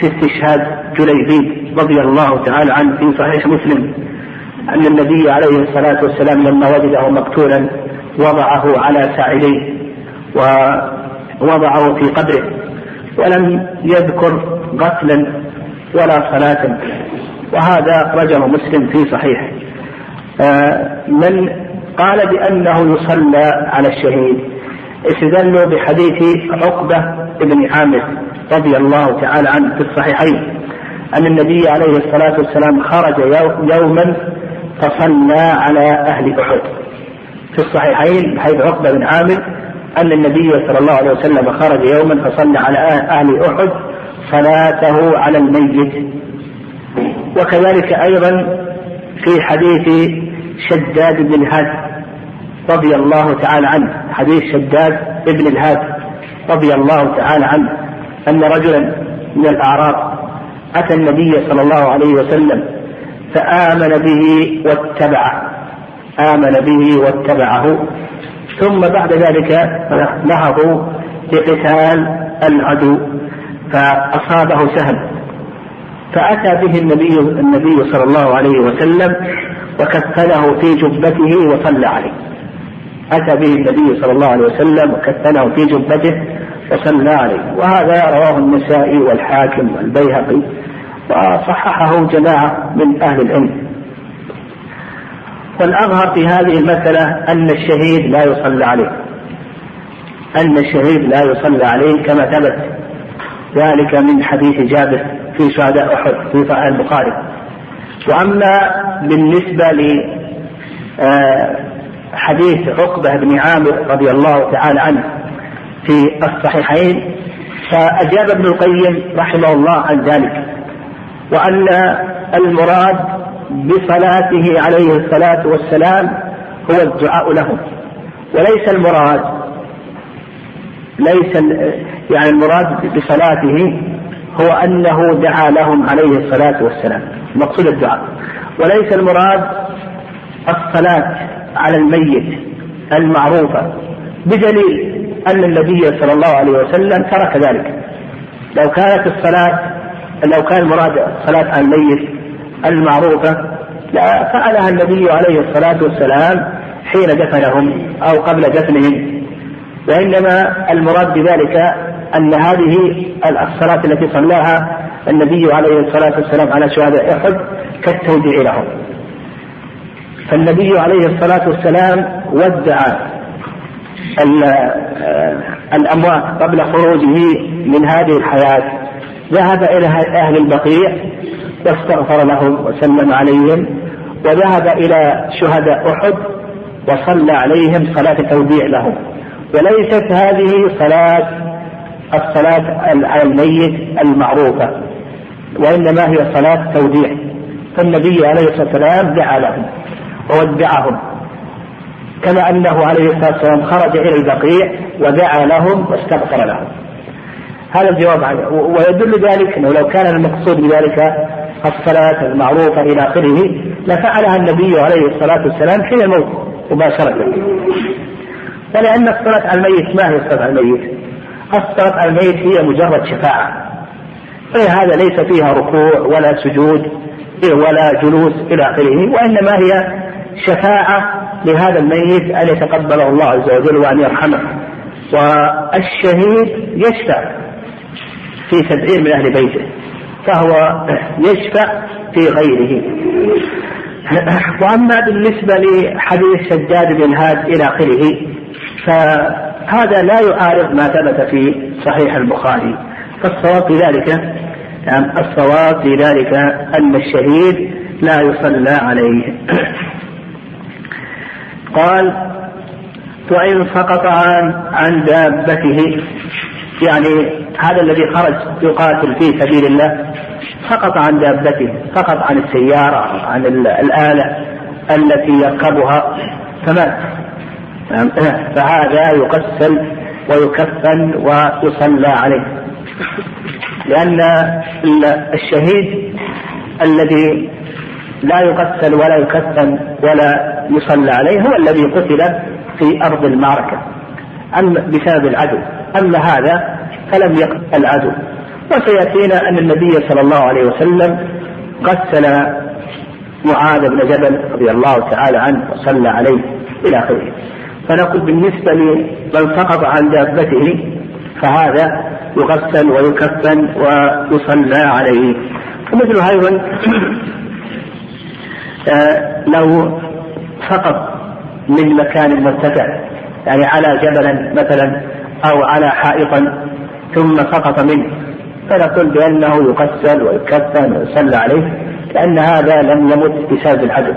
في استشهاد جليبيب رضي الله تعالى عنه في صحيح مسلم أن النبي عليه الصلاة والسلام لما وجده مقتولا وضعه على ساعديه ووضعه في قبره ولم يذكر غسلا ولا صلاة. وهذا أخرجه مسلم في صحيح. آه، من قال بأنه يصلى على الشهيد استدلوا بحديث عقبة بن عامر رضي الله تعالى عنه في الصحيحين أن النبي عليه الصلاة والسلام خرج يوما فصلى على أهل أحد. في الصحيحين حيث عقبة بن عامر أن النبي صلى الله عليه وسلم خرج يوما فصلى على أهل أحد صلاته على الميت. وكذلك أيضا في حديث شداد بن الهاد رضي الله تعالى عنه. حديث شداد بن الهاد رضي الله تعالى عنه. أن رجلا من الأعراب أتى النبي صلى الله عليه وسلم فآمن به واتبعه آمن به واتبعه. ثم بعد ذلك نهضوا لقتال العدو فأصابه سهم. فأتى به النبي النبي صلى الله عليه وسلم وكفنه في جبته وصلى عليه. أتى به النبي صلى الله عليه وسلم وكفنه في جبته وصلى عليه، وهذا رواه النسائي والحاكم والبيهقي وصححه جماعة من أهل العلم. والأظهر في هذه المسألة أن الشهيد لا يصلى عليه. أن الشهيد لا يصلى عليه كما ثبت ذلك من حديث جابر في شهداء أحد في صحيح البخاري. وأما بالنسبة ل آه، حديث عقبة بن عامر رضي الله تعالى عنه في الصحيحين فأجاب ابن القيم رحمه الله عن ذلك وأن المراد بصلاته عليه الصلاة والسلام هو الدعاء لهم وليس المراد ليس يعني المراد بصلاته هو أنه دعا لهم عليه الصلاة والسلام. مقصود الدعاء. وليس المراد الصلاة على الميت المعروفة بدليل أن النبي صلى الله عليه وسلم ترك ذلك. لو كانت الصلاة لو كان المراد الصلاة على الميت المعروفة لا فعلها النبي عليه الصلاة والسلام حين دفنهم أو قبل دفنهم. وإنما المراد بذلك أن هذه الصلاة التي صلاها النبي عليه الصلاة والسلام على شهداء أحد كالتوديع لهم فالنبي عليه الصلاة والسلام ودع الأموات قبل خروجه من هذه الحياة. ذهب إلى أهل البقيع واستغفر لهم وسلم عليهم وذهب إلى شهداء أحد وصلى عليهم صلاة توديع لهم. وليست هذه صلاة الصلاة على الميت المعروفة وإنما هي صلاة توديع فالنبي عليه الصلاة والسلام دعا لهم وودعهم كما أنه عليه الصلاة والسلام خرج إلى البقيع ودعا لهم واستغفر لهم. هذا الجواب عنه ويدل ذلك أنه لو كان المقصود بذلك الصلاة المعروفة إلى آخره لفعلها النبي عليه الصلاة والسلام حين الموت مباشرة. ولأن الصلاة على الميت ما هي الصلاة على الميت؟ على الميت هي مجرد شفاعة. فهذا ليس فيها ركوع ولا سجود ولا جلوس إلى آخره وإنما هي شفاعة لهذا الميت أن يتقبله الله عز وجل وأن يرحمه. والشهيد يشفع في سبعين من أهل بيته فهو يشفع في غيره. وأما بالنسبة لحديث شداد بن هاد إلى آخره فهذا لا يعارض ما ثبت في صحيح البخاري. فالصواب في ذلك نعم الصواب في ذلك أن الشهيد لا يصلى عليه. [coughs] قال وإن سقط عن عن دابته يعني هذا الذي خرج يقاتل في سبيل الله سقط عن دابته سقط عن السيارة عن الآلة التي يركبها فمات. فهذا يغسل ويكفن ويصلى عليه. لأن الشهيد الذي لا يغسل ولا يكفن ولا يصلى عليه هو الذي قتل في أرض المعركة. أما بسبب العدو. أما هذا فلم يقتل العدو وسيأتينا أن النبي صلى الله عليه وسلم غسل معاذ بن جبل رضي الله تعالى عنه وصلى عليه إلى آخره. فنقول بالنسبة لمن سقط عن دابته فهذا يغسل ويكفن ويصلى عليه. ومثل أيضا [clears throat] آه، لو سقط من مكان مرتفع يعني على جبل مثلا أو على حائطا ثم سقط منه فنقول بأنه يغسل ويكفن ويصلى عليه لأن هذا لم يمت بسبب العدل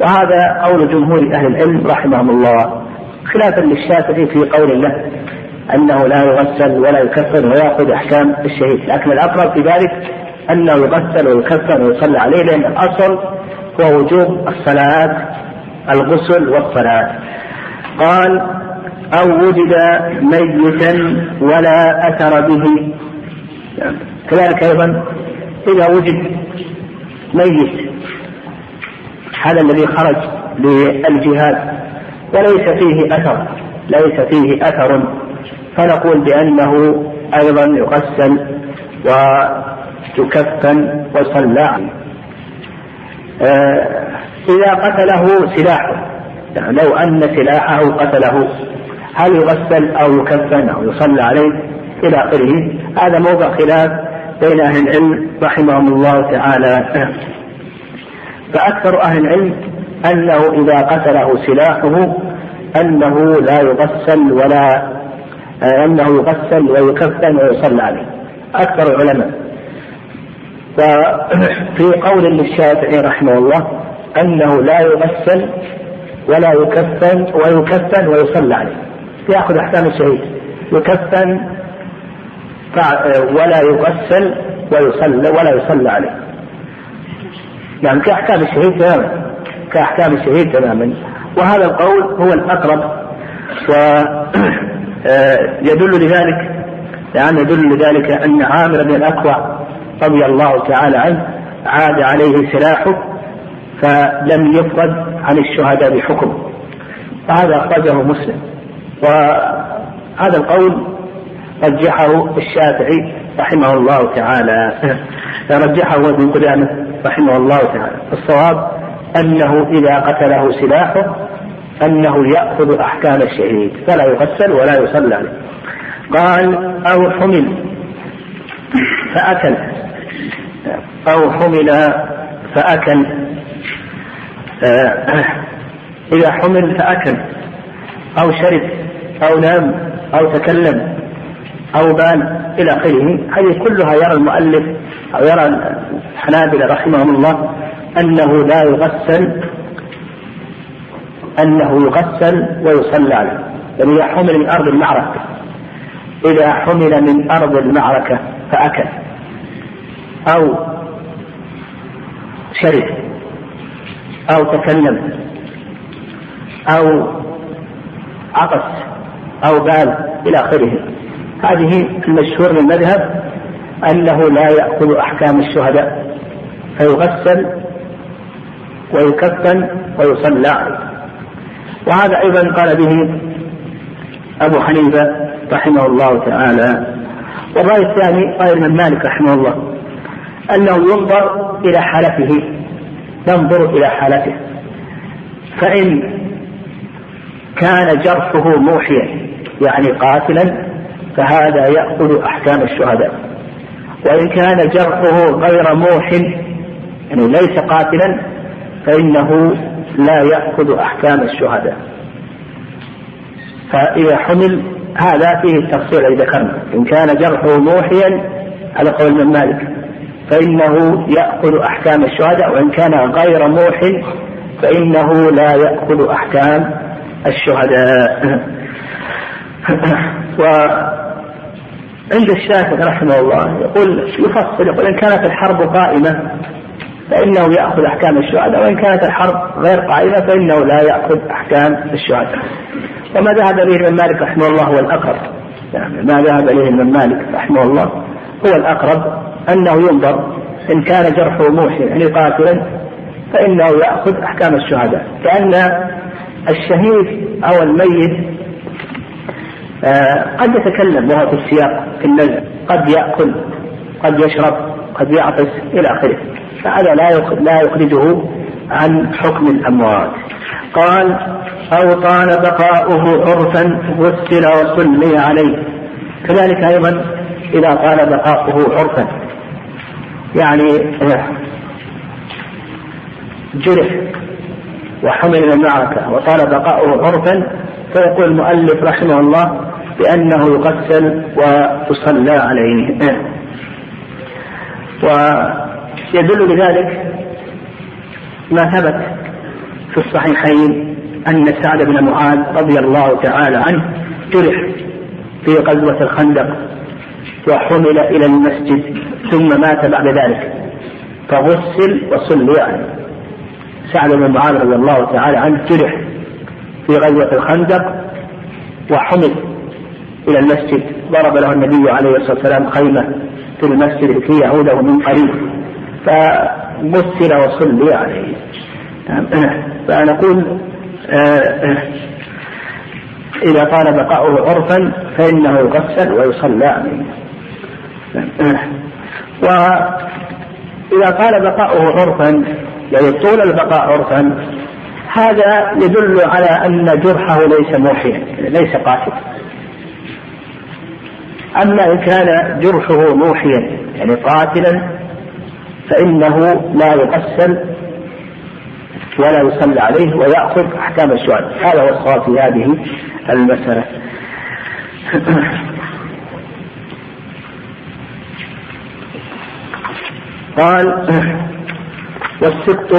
وهذا قول جمهور أهل العلم رحمهم الله. خلافا للشافعي في قول الله أنه لا يغسل ولا يكفن ويأخذ أحكام الشهيد لكن الأقرب في ذلك أنه يغسل ويكفن ويصلى عليه لأن الأصل هو وجوب الصلاة الغسل والصلاة. قال أو وجد ميتا ولا أثر به. كذلك أيضا إذا وجد ميت هذا الذي خرج للجهاد. وليس فيه أثر ليس فيه أثر. فنقول بأنه أيضا يغسل ويكفن ويصلى. آه إذا قتله سلاحه يعني لو أن سلاحه قتله هل يغسل أو يكفن أو يصلى عليه؟ إلى آخره. هذا موضع خلاف بين أهل العلم رحمهم الله تعالى. فأكثر أهل العلم أنه إذا قتله سلاحه أنه لا يغسل ولا أنه يغسل ويكفن ويصلى عليه. أكثر العلماء. وفي قول للشافعي رحمه الله أنه لا يغسل ولا يكفن ويكفن ويصلى عليه. يأخذ أحكام الشهيد. يكفن ولا يغسل ويصلى ولا يصلى عليه. يعني كأحكام الشهيد تماما كأحكام الشهيد تماما. وهذا القول هو الأقرب ويدل [clears throat] لذلك يعني يدل لذلك أن عامر بن الأكوع رضي الله تعالى عنه عاد عليه سلاحه فلم يفرد عن الشهداء بحكم. فهذا أخرجه مسلم. وهذا القول رجحه الشافعي رحمه الله تعالى. [clears throat] رجحه ابن قدامة رحمه الله تعالى. الصواب أنه إذا قتله سلاحه أنه يأخذ أحكام الشهيد فلا يغسل ولا يصلى عليه. قال أو حمل. فأكل. أو حمل فأكل. إذا حمل فأكل. أو شرب أو نام أو تكلم أو بال إلى آخره. هذه كلها يرى المؤلف أو يرى الحنابلة رحمهم الله أنه لا يغسل أنه يغسل ويصلى عليه بل إذا حمل من أرض المعركة إذا حمل من أرض المعركة فأكل. أو شرب. أو تكلم. أو عطس. أو بال إلى آخره. هذه المشهور من المذهب أنه لا يأخذ أحكام الشهداء فيغسل ويكفن ويصلى. عليه وهذا أيضا قال به أبو حنيفة رحمه الله تعالى. والرأي الثاني رأي الإمام مالك رحمه الله أنه ينظر إلى حالته ينظر إلى حالته. فإن كان جرحه موحيا يعني قاتلا فهذا يأخذ أحكام الشهداء. وإن كان جرحه غير موح يعني ليس قاتلا فإنه لا يأخذ أحكام الشهداء. فإذا حمل هذا فيه التفصيل الذي ذكرنا. إن كان جرحه موحيا على قول من مالك فإنه يأخذ أحكام الشهداء وإن كان غير موح فإنه لا يأخذ أحكام الشهداء. [clears throat] وعند الشافعي رحمه الله يقول يفصل يقول إن كانت الحرب قائمة فإنه يأخذ أحكام الشهداء وإن كانت الحرب غير قائمة فإنه لا يأخذ أحكام الشهداء وما ذهب إليه الإمام مالك رحمه الله هو الأقرب. يعني ما ذهب إليه الإمام مالك رحمه الله هو الأقرب أنه ينظر إن كان جرحه موحي يعني قاتلا فإنه يأخذ أحكام الشهداء كأن الشهيد أو الميت آه، قد يتكلم وهو في السياق في النزع قد يأكل قد يشرب قد يعطس إلى آخره. فهذا لا لا يخرجه عن حكم الأموات. قال أو طال بقاؤه عرفا غسل وصلي عليه. كذلك أيضا إذا طال بقاؤه عرفا. يعني جرح وحمل إلى المعركة وطال بقاؤه عرفا فيقول المؤلف رحمه الله بأنه يغسل ويصلى عليه. ويدل لذلك ما ثبت في الصحيحين أن سعد بن معاذ رضي الله تعالى عنه جرح في غزوة الخندق وحمل إلى المسجد ثم مات بعد ذلك فغسل وصلي عليه. سعد بن معاذ رضي الله تعالى عنه جرح في غزوة الخندق وحمل إلى المسجد ضرب له النبي عليه الصلاة والسلام خيمة في المسجد لكي يعوده من قريب. فغسل وصلي عليه. فنقول آه، إذا طال بقاؤه عرفا فإنه يغسل ويصلى عليه وإذا طال بقاؤه عرفا يعني طول البقاء عرفا هذا يدل على أن جرحه ليس موحيا ليس قاتل أما إن كان جرحه موحيا يعني قاتلا فإنه لا يغسل ولا يصلى عليه ويأخذ أحكام الشهداء هذا هو الصواب في هذه المسألة. [coughs] قال والسقط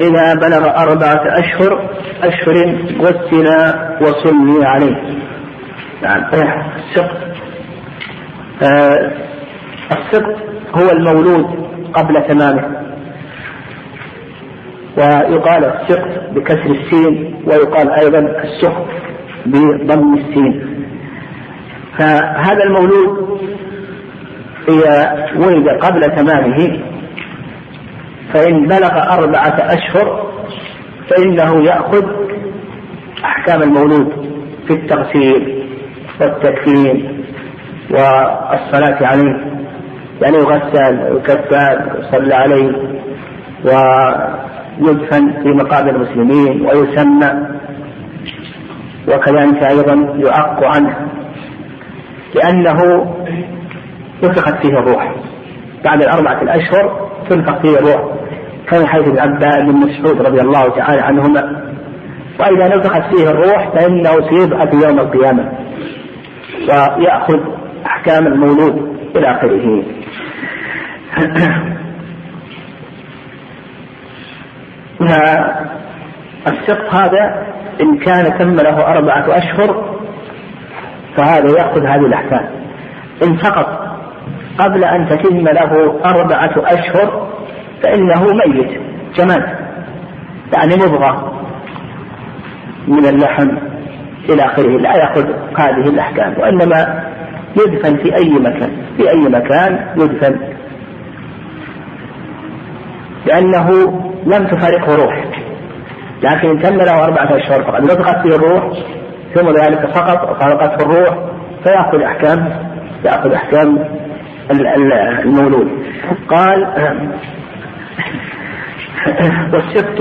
إذا بلغ أربعة أشهر أشهر غسل وصلي عليه. نعم. السقط آه السقط هو المولود. قبل تمامه. ويقال السقط بكسر السين ويقال أيضا السقط بضم السين. فهذا المولود إذا ولد قبل تمامه فإن بلغ أربعة أشهر فإنه يأخذ أحكام المولود في التغسيل والتكفين والصلاة عليه. يعني يغسل ويكفن ويصلى عليه ويدفن في مقابر المسلمين ويسمى. وكذلك أيضا يعق عنه لأنه نفخت فيه الروح. بعد الأربعة الأشهر تنفخ فيه الروح. كان حيث ابن عباس بن مسعود رضي الله تعالى عنهما. وإذا نفخت فيه الروح فإنه سيبعث يوم القيامة. ويأخذ أحكام المولود. إلى آخره. السقط هذا إن كان تم له أربعة أشهر فهذا يأخذ هذه الأحكام. إن سقط قبل أن تتم له أربعة أشهر فإنه ميت جماد يعني مضغة من اللحم إلى آخره. لا يأخذ هذه الأحكام وإنما يدفن في أي مكان في أي مكان يدفن. لأنه لم تفارقه روح. لكن تم له أربعة أشهر فقد نطقت فيه الروح ثم ذلك سقط وخلقته الروح فيأخذ أحكام يأخذ أحكام المولود. قال والسبت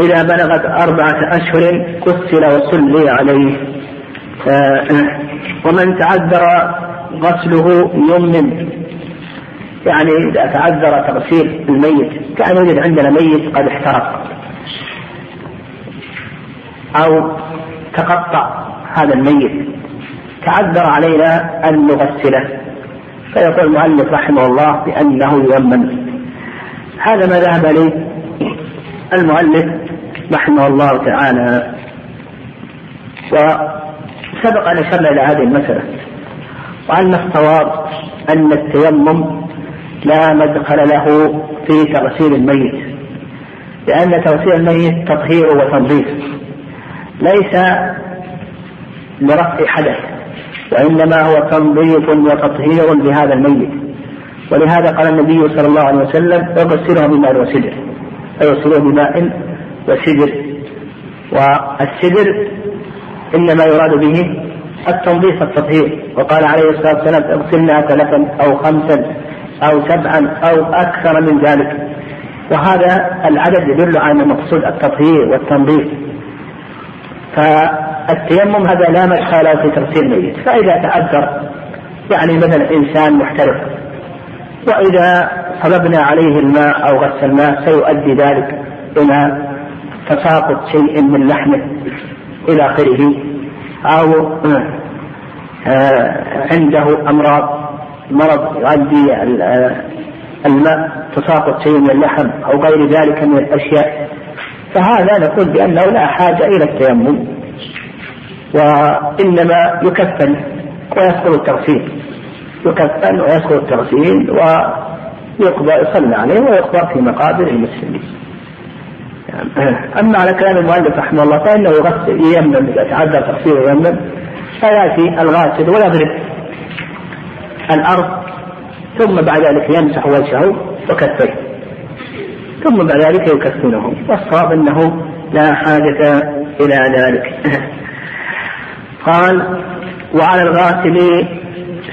إذا بلغت أربعة أشهر كسل وصلي عليه. ومن تعذر غسله يمن. يعني إذا تعذر تغسيل الميت كأن يوجد عندنا ميت قد احترق. أو تقطع هذا الميت. تعذر علينا أن نغسله. فيقول المؤلف رحمه الله بأنه يؤمن هذا ما ذهب إليه المؤلف رحمه الله تعالى. وسبق أن أشرنا إلى هذه المسألة وأن الصواب أن التيمم لا مدخل له في تغسيل الميت لأن تغسيل الميت تطهير وتنظيف ليس لرفع حدث وإنما هو تنظيف وتطهير لهذا الميت ولهذا قال النبي صلى الله عليه وسلم اغسله بماء وسدر فيغسله بماء وسدر. والسدر إنما يراد به التنظيف التطهير وقال عليه الصلاة والسلام اغسلنا ثلاثا أو خمسا أو سبعا أو أكثر من ذلك. وهذا العدد يدل على المقصود التطهير والتنظيف. فالتيمم هذا لا مدخل في تغسيل الميت. فإذا تعذر يعني مثلا إنسان محترف وإذا صببنا عليه الماء أو غسلناه سيؤدي ذلك إلى تساقط شيء من لحمه. إلى آخره. أو آه، عنده أمراض مرض يؤدي الماء تساقط شيء من اللحم أو غير ذلك من الأشياء. فهذا نقول بأنه لا حاجة إلى التيمم. وإنما يكفن ويسقط التغسيل. يكفن ويسقط التغسيل ويقضى يصلى عليه ويقبر في مقابر المسلمين. أما على كلام المؤلف رحمه الله فإنه يغسل ييمم إذا تعذر تغسيله ييمم فيأتي الغاسل ويضرب الأرض ثم بعد ذلك يمسح وجهه وكفيه. ثم بعد ذلك يكفنه. والصواب أنه لا حاجة إلى ذلك. قال وعلى الغاسل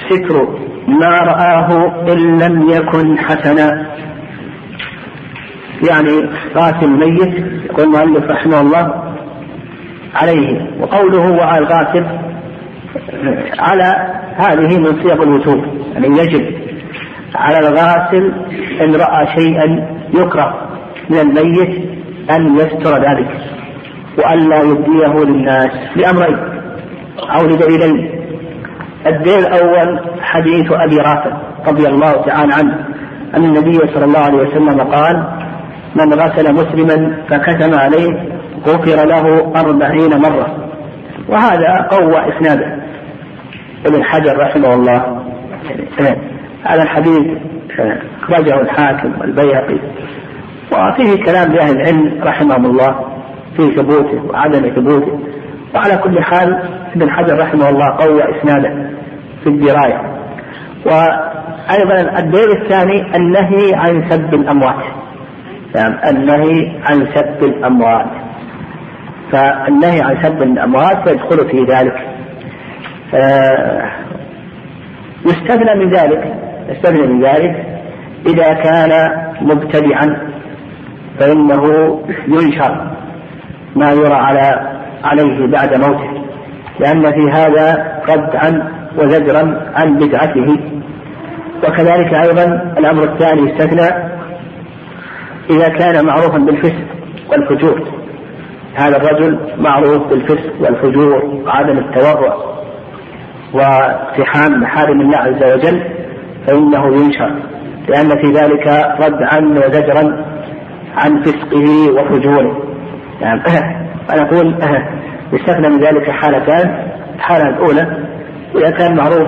ستر ما رآه إن لم يكن حسنا. يعني غاسل الميت يقول المؤلف رحمه الله عليه. وقوله وعلى الغاسل على هذه من صيغ الوجوب يعني يجب على الغاسل إن رأى شيئا يكره من الميت أن يستر ذلك وألا يبديه للناس لأمرين أو لدليلين. الدليل الأول حديث أبي رافع رضي الله تعالى عنه أن النبي صلى الله عليه وسلم قال من غسل مسلما فكتم عليه غفر له أربعين مرة. وهذا قوى إسناده. ابن حجر رحمه الله. هذا الحديث أخرجه الحاكم والبيهقي. وفيه كلام لأهل العلم رحمهم الله في ثبوته وعدم ثبوته. وعلى كل حال ابن حجر رحمه الله قوى إسناده في الدراية. وأيضا الدليل الثاني النهي عن سب الأموات. يعني النهي عن سب الأموات. فالنهي عن سب الأموات يدخل في ذلك. آه، يستثنى من ذلك يستثنى من ذلك إذا كان مبتدعا فإنه ينشر ما يرى على عليه بعد موته. لأن في هذا ردعا وزجرا عن بدعته. وكذلك أيضا الأمر الثاني يستثنى إذا كان معروفا بالفسق والفجور. هذا الرجل معروف بالفسق والفجور وعدم التورع واقتحام محارم الله عز وجل فإنه ينشر. لأن في ذلك ردعا وزجرا عن فسقه وفجوره. يعني [coughs] فنقول [coughs] يستثنى من ذلك حالتان. الحالة الأولى إذا كان معروف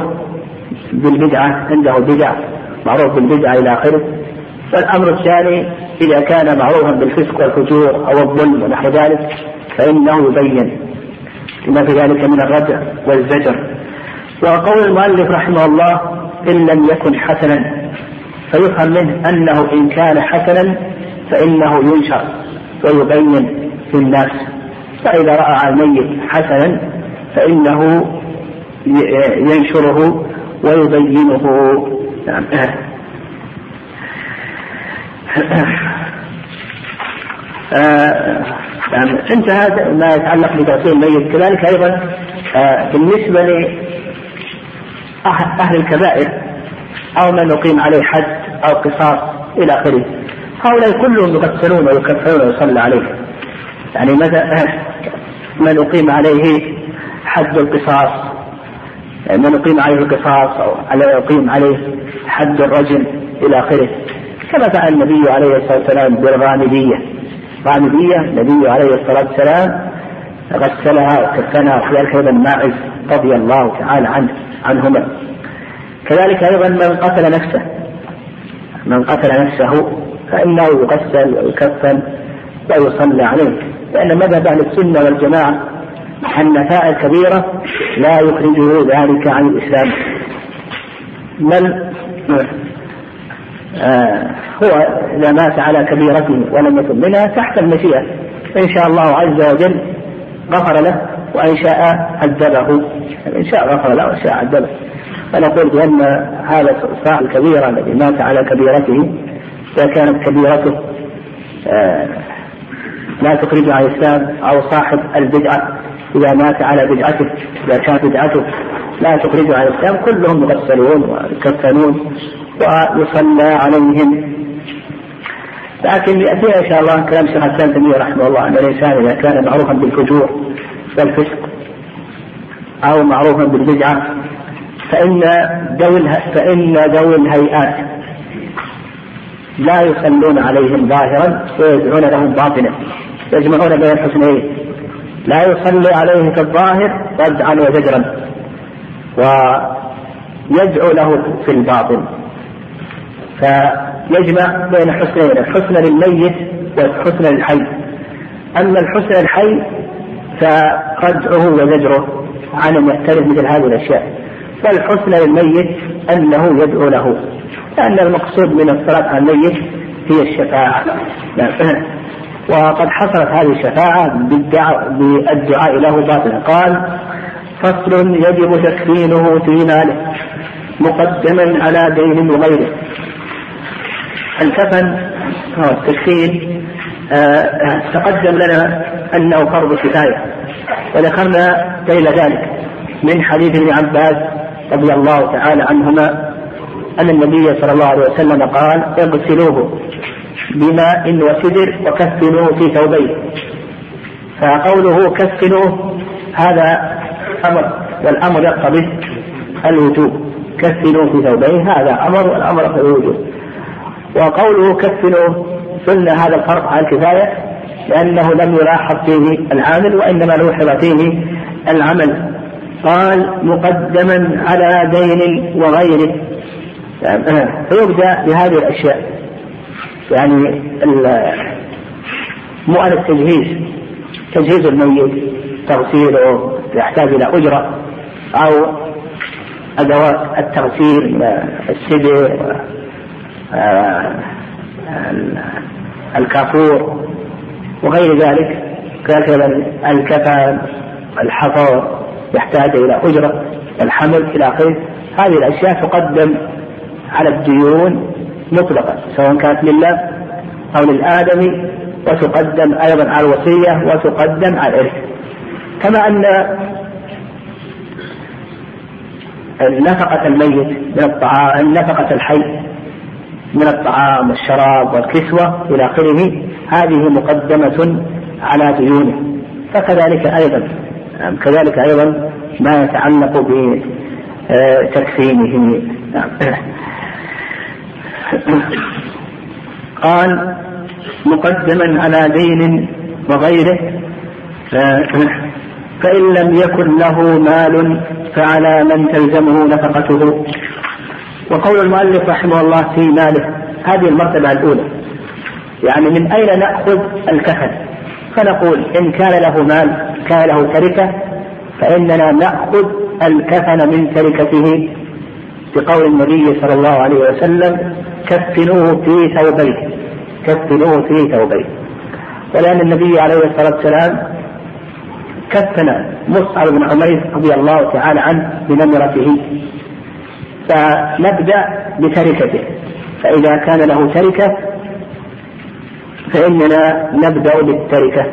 بالبدعة عنده بدع معروف بالبدعة إلى آخره والأمر الثاني إذا كان معروفا بالفسق والفجور أو الظلم ونحو ذلك فإنه يبين لما في ذلك من الردع والزجر. وقول المؤلف رحمه الله إن لم يكن حسنا فيفهم منه أنه إن كان حسنا فإنه ينشر ويبين في الناس فإذا رأى الميت حسنا فإنه ينشره ويبينه. نعم. [coughs] آه يعني انتهى ما يتعلق بتغسيل الميت. كذلك أيضا آه بالنسبة لاهل الكبائر أو من يقيم عليه حد أو قصاص إلى آخره. هؤلاء كلهم يغسلون ويكفرون ويصلى عليه. يعني مثلا [coughs] من أقيم عليه حد القصاص من أقيم عليه القصاص أو يقيم عليه حد الرجل إلى آخره. كما فعل النبي عليه الصلاة والسلام بالغامدية. غامدية النبي عليه الصلاة والسلام غسلها وكفنها وكذلك أيضا ماعز رضي الله تعالى عنه عنهما. كذلك أيضا من قتل نفسه من قتل نفسه فإنه يغسل ويكفن ويصلى عليه. لأن مذهب أهل السنة والجماعة فاعل كبيرة لا يخرجه ذلك عن الإسلام. بل هو إذا مات على كبيرته ولم يتب منها تحت المشيئة. إن شاء الله عز وجل غفر له وإن شاء عذبه. إن شاء غفر له وإن شاء عذبه. فنقول بأن هذا الفاعل الكبيرة الذي مات على كبيرته إذا كانت كبيرته آه لا تخرج عن الإسلام أو صاحب البدعة. إذا مات على بدعته إذا كانت بدعته لا تخرج عن الإسلام كلهم يغسلون ويكفنون ويصلى عليهم. لكن يأتينا إن شاء الله كلام شيخ الإسلام تيمية رحمه الله أن الإنسان إذا كان معروفا بالفجور والفسق أو معروفا بالبدعة فإن ذوي فإن ذوي الهيئات لا يصلون عليهم ظاهرا ويدعون لهم باطنا يجمعون بين الحسنين. لا يصلي عليه في الظاهر ردعا وزجرا ويدعو له في الباطن. فيجمع بين حسنين الحسن للميت والحسن للحي. أما الحسن للحي فردعه وزجره عن ان يحترم مثل هذه الأشياء. والحسن للميت أنه يدعو له لأن المقصود من الصلاة على الميت هي الشفاعة. وقد حصلت هذه الشفاعة بالدعاء له باطلا. قال فصل يجب تكفينه في ماله مقدما على دين وغيره. الكفن هو التكفين تقدم لنا أنه فرض كفاية. وذكرنا دليل ذلك من حديث ابن عباس رضي الله تعالى عنهما أن النبي صلى الله عليه وسلم قال اغسلوه بماء وسدر وكفنوه في ثوبين فقوله كفنوه هذا أمر والأمر يقتضي الوجوب. كفنوه في ثوبين هذا أمر والأمر يقتضي الوجوب. وقوله كفنوه قلنا هذا الفرق على الكفاية لأنه لم يلاحظ فيه العامل وإنما لوحظ فيه العمل. قال مقدما على دين وغيره. [clears throat] فيبدأ بهذه الأشياء. يعني على التجهيز تجهيز الميت تغسيله يحتاج إلى أجرة أو أدوات التغسيل السدر الكافور وغير ذلك. كذلك الكفن الحفر يحتاج إلى أجرة الحمل إلى آخره. هذه الأشياء تقدم على الديون مطلقا سواء كانت لله أو للآدمي وتقدم أيضا على الوصية وتقدم على الإرث كما أن نفقة الميت من الطعام نفقة الحي من الطعام والشراب والكسوة إلى آخره هذه مقدمة على ديونه. فكذلك أيضا كذلك أيضا ما يتعلق بتكفينه نعم. قال مقدما على دين وغيره فإن لم يكن له مال فعلى من تلزمه نفقته. وقول المؤلف رحمه الله في ماله هذه المرتبة الأولى. يعني من أين نأخذ الكفن فنقول إن كان له مال كان له تركة فإننا نأخذ الكفن من تركته بقول النبي صلى الله عليه وسلم كفنوه في ثوبين كفنوه في ثوبين ولأن النبي عليه الصلاة والسلام كفن مصعب بن عمير رضي الله تعالى عنه بنمرته. فنبدأ بتركته. فإذا كان له تركة فإننا نبدأ بالتركة.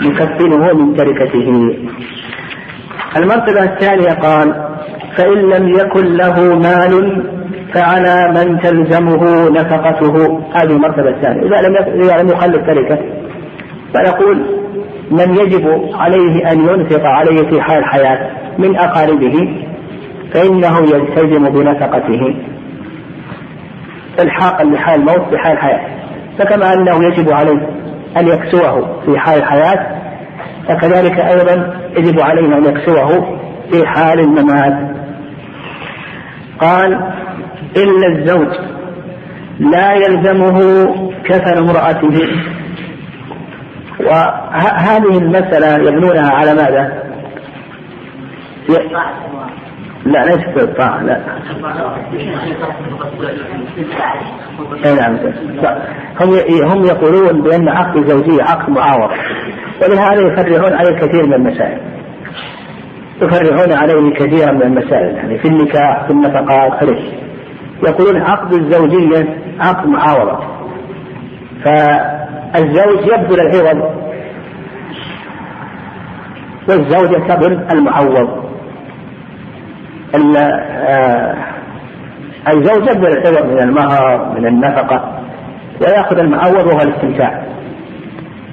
ونكفنه من تركته. المرتبة الثانية قال فإن لم يكن له مال فعلى من تلزمه نفقته. هذه المرتبة الثانية. إذا لم إذا لم يخلف تركة فنقول من يجب عليه أن ينفق عليه في حال الحياة من أقاربه فإنه يلتزم بنفقته. إلحاقا لحال الموت بحال الحياة فكما أنه يجب عليه أن يكسوه في حال الحياة فكذلك أيضا يجب عليه أن يكسوه في حال الممات. قال إلا الزوج لا يلزمه كفن امرأته. وهذه المسألة يبنونها على ماذا؟ لا ليس بالطاعة لا. أي نعم. هم هم يقولون بأن عقد الزوجية عقد معاوضة ولهذا يفرعون عليه كثير من المسائل. يفرعون عليه كثيرا من المسائل يعني في النكاح في النفقات خلف يقولون عقد الزوجية عقد معاوضة فالزوج يبذل العوض والزوجة تبذل المعوض. الزوج يبذل العوض من المهر من النفقة ويأخذ المعوض وهو الاستمتاع.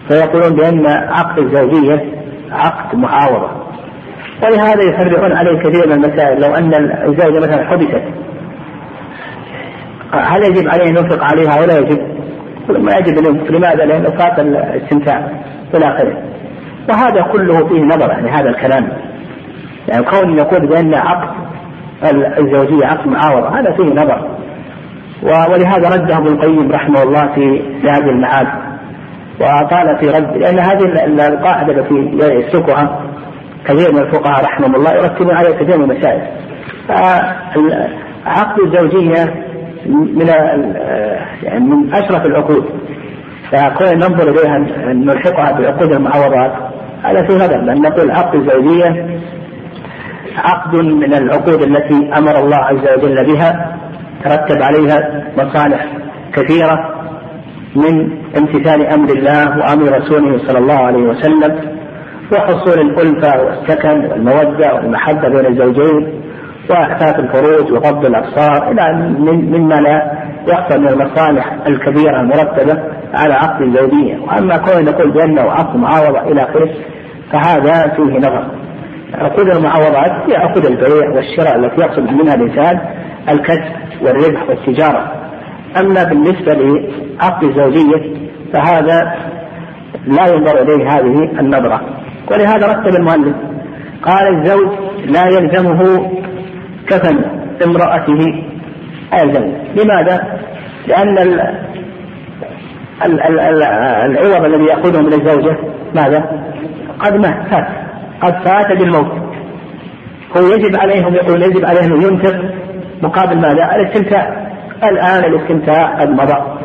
فيقولون بأن عقد الزوجية عقد معاوضة. ولهذا يفرعون عليه كثير من المسائل. لو أن الزوجة مثلا حبست هل يجب عليه أن ينفق عليها ولا يجب؟ ما يجب لماذا؟ لأنه فات الاستمتاع إلى آخره وهذا كله فيه نظر يعني هذا الكلام. يعني كون يقول بأن عقد الزوجية عقد معاوضة. هذا فيه نظر. ولهذا رده ابن القيم رحمه الله في هذه المعاد. وقال في رد لأن هذه القاعدة التي يسلكها كثير من الفقهاء رحمهم الله يرتبون عليها كثير من المسائل. عقد الزوجية من يعني من أشرف العقود. فكون ننظر إليها نلحقها بعقود المعوضات هذا في نظر. لأن نقول عقد الزوجية عقد من العقود التي أمر الله عز وجل بها ترتب عليها مصالح كثيرة من امتثال أمر الله وأمر رسوله صلى الله عليه وسلم وحصول الألفة والسكن والمودة والمحبة بين الزوجين وإحداث الفروج وغض الأبصار إلى مما لا يحصل من المصالح الكبيرة المرتبة على عقد الزوجية وأما كون نقول بأنه عقد معاوضة إلى آخره فهذا فيه نظر. عقود المعاوضات هي عقود البيع والشراء التي يقصد منها الإنسان الكسب والربح والتجارة أما بالنسبة لعقد الزوجية فهذا لا ينظر إليه هذه النظرة ولهذا رتب المؤلف قال الزوج لا يلزمه كفن امرأته يلزم لماذا؟ لأن ال ال ال ال العوض الذي يأخذه من الزوجة ماذا؟ قد مات فات قد فات بالموت. هو يجب عليهم يقول يجب عليهم ينفق مقابل ماذا؟ الاستمتاع. الآن الاستمتاع قد مضى.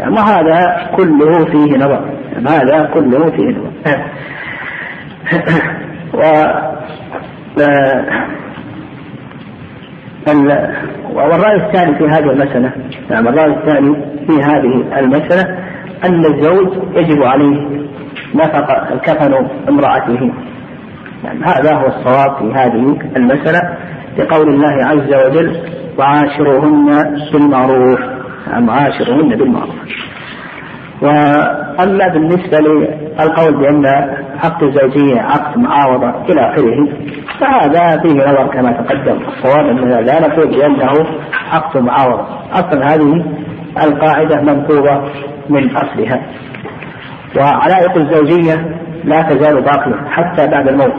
يعني هذا كله فيه نظر. هذا كله فيه نظر. [laughs] و والرأي الثاني في هذه المسألة نعم الرأي الثاني في هذه المسألة أن الزوج يجب عليه نفقة الكفن امرأته. يعني هذا هو الصواب في هذه المسألة لقول الله عز وجل وعاشروهن بالمعروف نعم عاشروهن بالمعروف وأما بالنسبة للقول بأن عقد الزوجية عقد معاوضه إلى آخره فهذا فيه نظر كما تقدم. الصواب اننا لا نقول بأنه عقد معاوضه أصلا هذه القاعدة منقوضه من أصلها. وعلائق الزوجية لا تزال باقية حتى بعد الموت.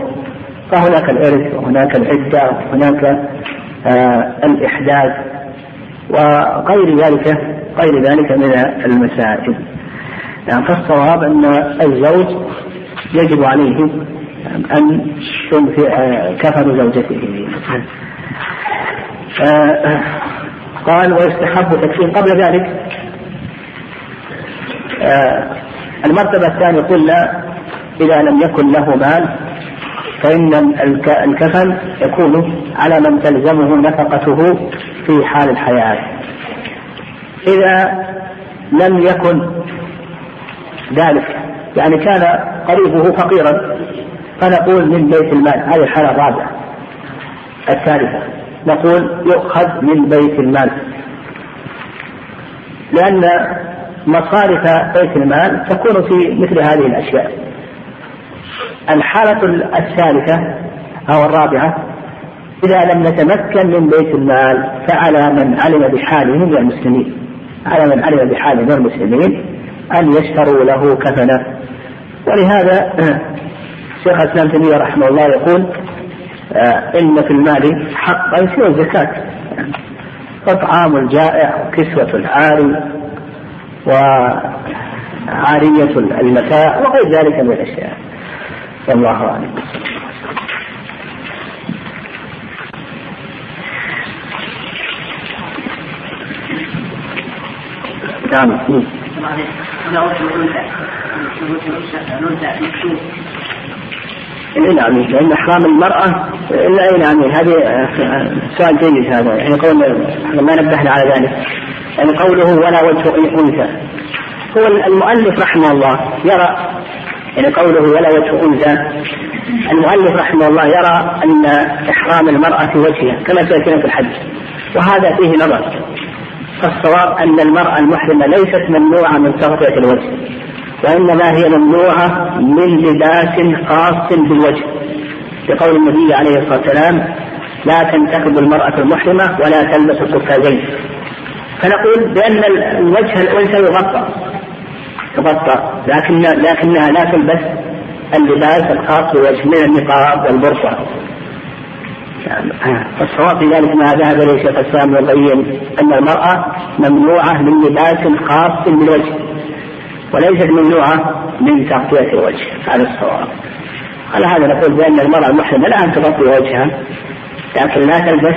فهناك الإرث وهناك العدة وهناك آه الإحداث وغير ذلك غير ذلك من المسائل. يعني فالصواب أن الزوج يجب عليه أن كفن زوجته. آه، قال ويستحب تكفين قبل ذلك آه، المرتبة الثانية قلنا إذا لم يكن له مال فإن الكفن يكون على من تلزمه نفقته في حال الحياة. إذا لم يكن ذلك يعني كان قريبه فقيرا فنقول من بيت المال. هذه الحالة الرابعة. الثالثة نقول يؤخذ من بيت المال. لأن مصارف بيت المال تكون في مثل هذه الأشياء. الحالة الثالثة أو الرابعة إذا لم نتمكن من بيت المال فعلى من علم بحاله من المسلمين على من علم بحاله من المسلمين أن يشتروا له كفنا ولهذا [clears throat] شيخ الإسلام تيمية رحمه الله يقول آه، إن في المال حقا سوى الزكاة. فطعام الجائع وكسوة العاري وعارية المتاع وغير ذلك من الأشياء. والله أعلم. نعم. اي نعم لأن إحرام المرأة اي نعم هذه سؤال جيد هذا. يعني قول ما نبهنا على ذلك. يعني قوله ولا وجه أنثى. هو المؤلف رحمه الله يرى يعني قوله ولا وجه أنثى. المؤلف رحمه الله يرى أن إحرام المرأة في وجهها كما سياتينا في الحج. وهذا فيه نظر. فالصواب أن المرأة المحرمة ليست ممنوعة من تغطية الوجه وإنما هي ممنوعة من لباس خاص بالوجه. لقول النبي عليه الصلاة والسلام لا تنتخب المرأة المحرمة ولا تلبس القفازين فنقول بأن الوجه الأنثى يغطى. تغطى لكن لكنها لا تلبس اللباس الخاص بالوجه من النقاب والبرصة. فالصواب في ذلك ما ذهب إليه شيخ الإسلام يبين أن المرأة ممنوعة من لباس خاص بالوجه وليست ممنوعة من تغطية الوجه. هذا الصواب. على هذا نقول بأن المرأة المحرمة لا أن تغطي وجهها لكن لا تلبس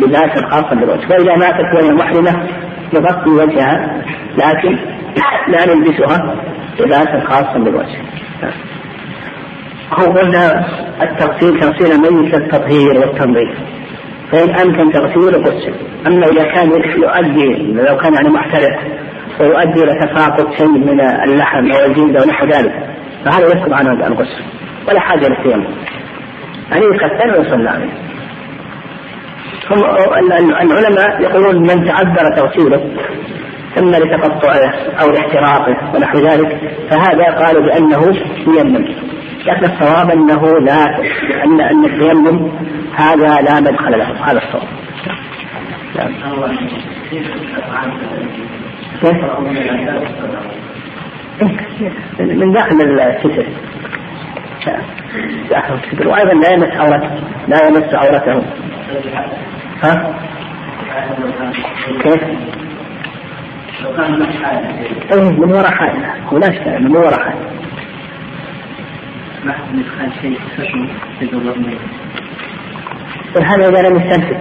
لباسا خاصا بالوجه. واذا ماتت وهي محرمة تغطي وجهها لكن لا نلبسها لباسا خاصا بالوجه. هو قلنا التغسيل تغسيل الميت للتطهير والتنظيف. فإن أمكن تغسيله غسل أما إذا كان يؤدي لو كان يعني محترق ويؤدي إلى تساقط شيء من اللحم أو الجلد أو نحو ذلك فهذا يسقط عنه الغسل ولا حاجة للتيمم يعني يكفن ويصلى عليه هم العلماء يقولون من تعذر تغسيله اما لتقطعه أو لاحتراقه ونحو ذلك فهذا قالوا بأنه ييمم لكن الصواب أنه لا أن أن التيمم هذا لا مدخل له هذا الصواب. من داخل الستر داخل الستر وأيضا لا يمس عورته لا يمس عورته. ها؟ كيف؟ كان من وراء حائل. ولا اشكال من وراء خشن هذا إذا لم يستمسك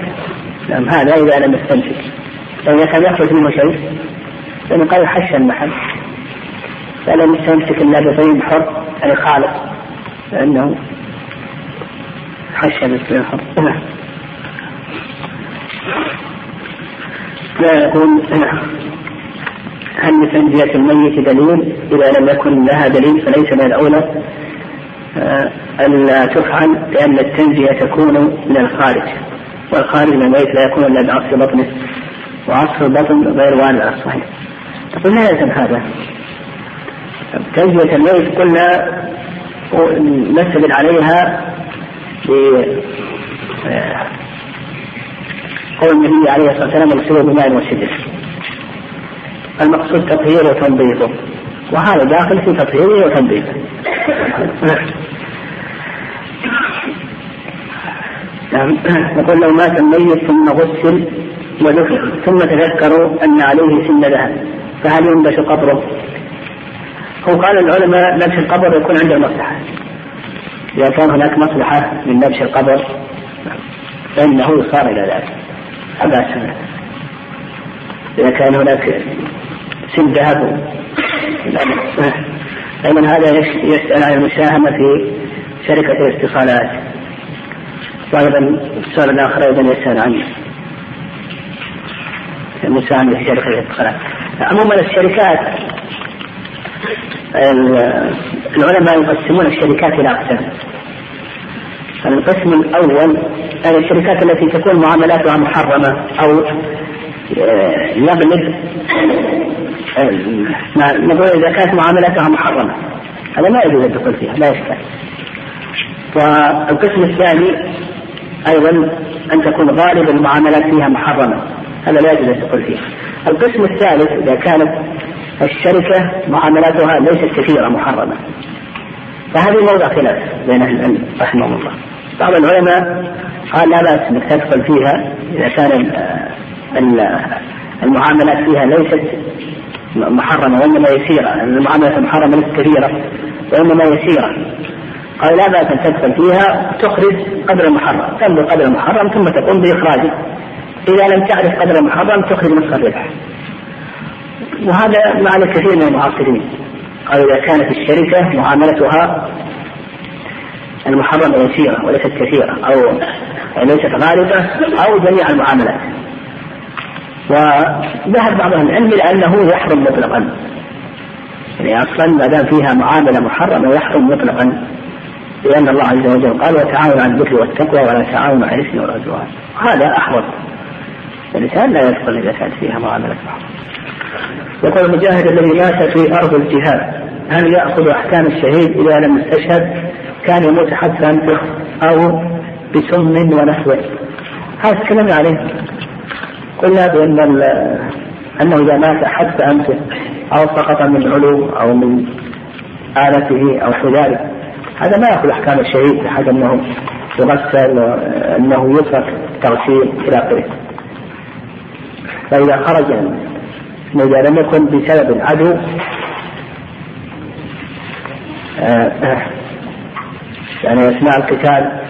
نعم هذا إذا لم يستمسك فاذا كان يخرج منه شيء لأنه قال حش المحل. فلم يستمسك إلا بطيب حر يعني خالص فإنه حش بطيب حر. نعم. لا يقول نعم. هل لتنجية الميت دليل؟ إذا لم يكن لها دليل فليس من الأولى. ألا تفعل لأن التنزية تكون من الخارج والخارج من الميت لا يكون إلا بعصر بطنه وعصر البطن غير وارد. على الصحيح تقول لا يلزم هذا. تنزية الميت قلنا نستدل عليها ب قول النبي عليه الصلاة والسلام اغسلوا بماء وسدر المقصود تطهيره وتنظيفه وهذا داخل في تطهيره وتنظيفه نعم. يقول لو مات الميت ثم غسل ودفن ثم تذكروا أن عليه سن ذهب. فهل ينبش قبره؟ هو قال العلماء نبش القبر يكون عند المصلحة. إذا كان هناك مصلحة من نبش القبر فإنه يصار إلى ذلك. إذا كان هناك سن ذهب. أيضا هذا يسأل عن المساهمة في شركة الاتصالات. وأيضا السؤال الآخر أيضا يسأل عن المساهمة في شركة الاتصالات. عموما الشركات العلماء يقسمون الشركات إلى أقسام. القسم الأول هذه الشركات التي تكون معاملاتها محرمة أو آه، آه، نقول إذا كانت معاملاتها محرمة. هذا ما يجوز الدخول فيها لا يشكل والقسم الثاني أيضا أن تكون غالب المعاملات فيها محرمة. هذا لا يجوز الدخول فيها. القسم الثالث إذا كانت الشركة معاملاتها ليست كثيرة محرمة. فهذه موضع خلاف بين أهل العلم رحمهم الله. بعض العلماء قال لا بأس أنك تدخل فيها إذا كان المعاملات فيها ليست محرمة وإنما يسيرة المعاملات المحرمة ليست كثيرة وإنما يسيرة قال لا بأس أن تدخل فيها تخرج قدر المحرم. تمضي قدر المحرم ثم تقوم بإخراجه إذا لم تعرف قدر المحرم تخرج نصف الربح وهذا معنى كثير من المعاصرين. قال إذا كانت الشركة معاملتها المحرمة يسيرة وليست كثيرة أو ليست غالبة أو جميع المعاملات. وذهب بعض أهل العلم إلى انه يحرم مطلقا. يعني أصلا ما دام فيها معاملة محرمة يحرم مطلقا لأن الله عز وجل قال وتعاونوا على البر والتقوى ولا تعاونوا على الإثم والعدوان هذا أحوط. الإنسان لا يدخل إذا كانت فيها معاملة محرمة. يقول المجاهد الذي مات في أرض الجهاد هل يأخذ أحكام الشهيد إذا لم يستشهد؟ كان يموت حتى أو بسم ونحوه هذا تكلمنا عليه قلنا بأن أنه إذا مات حتى أنفه أو سقط من علو أو من آلته أو ذلك. هذا ما يأخذ أحكام الشهيد بحيث أنه يغسل أنه يترك تغسيل إلى آخره. فإذا خرج إذا لم يكن بسبب عدو يعني أثناء القتال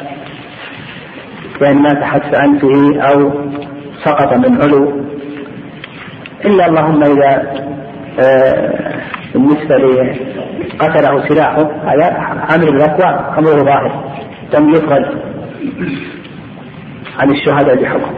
كان مات حتى أنفه أو سقط من علو. إلا اللهم إذا آه، بالنسبة لقتله سلاحه هذا عامل الأكوان أمره ظاهر لم يخرج عن الشهداء بحكم.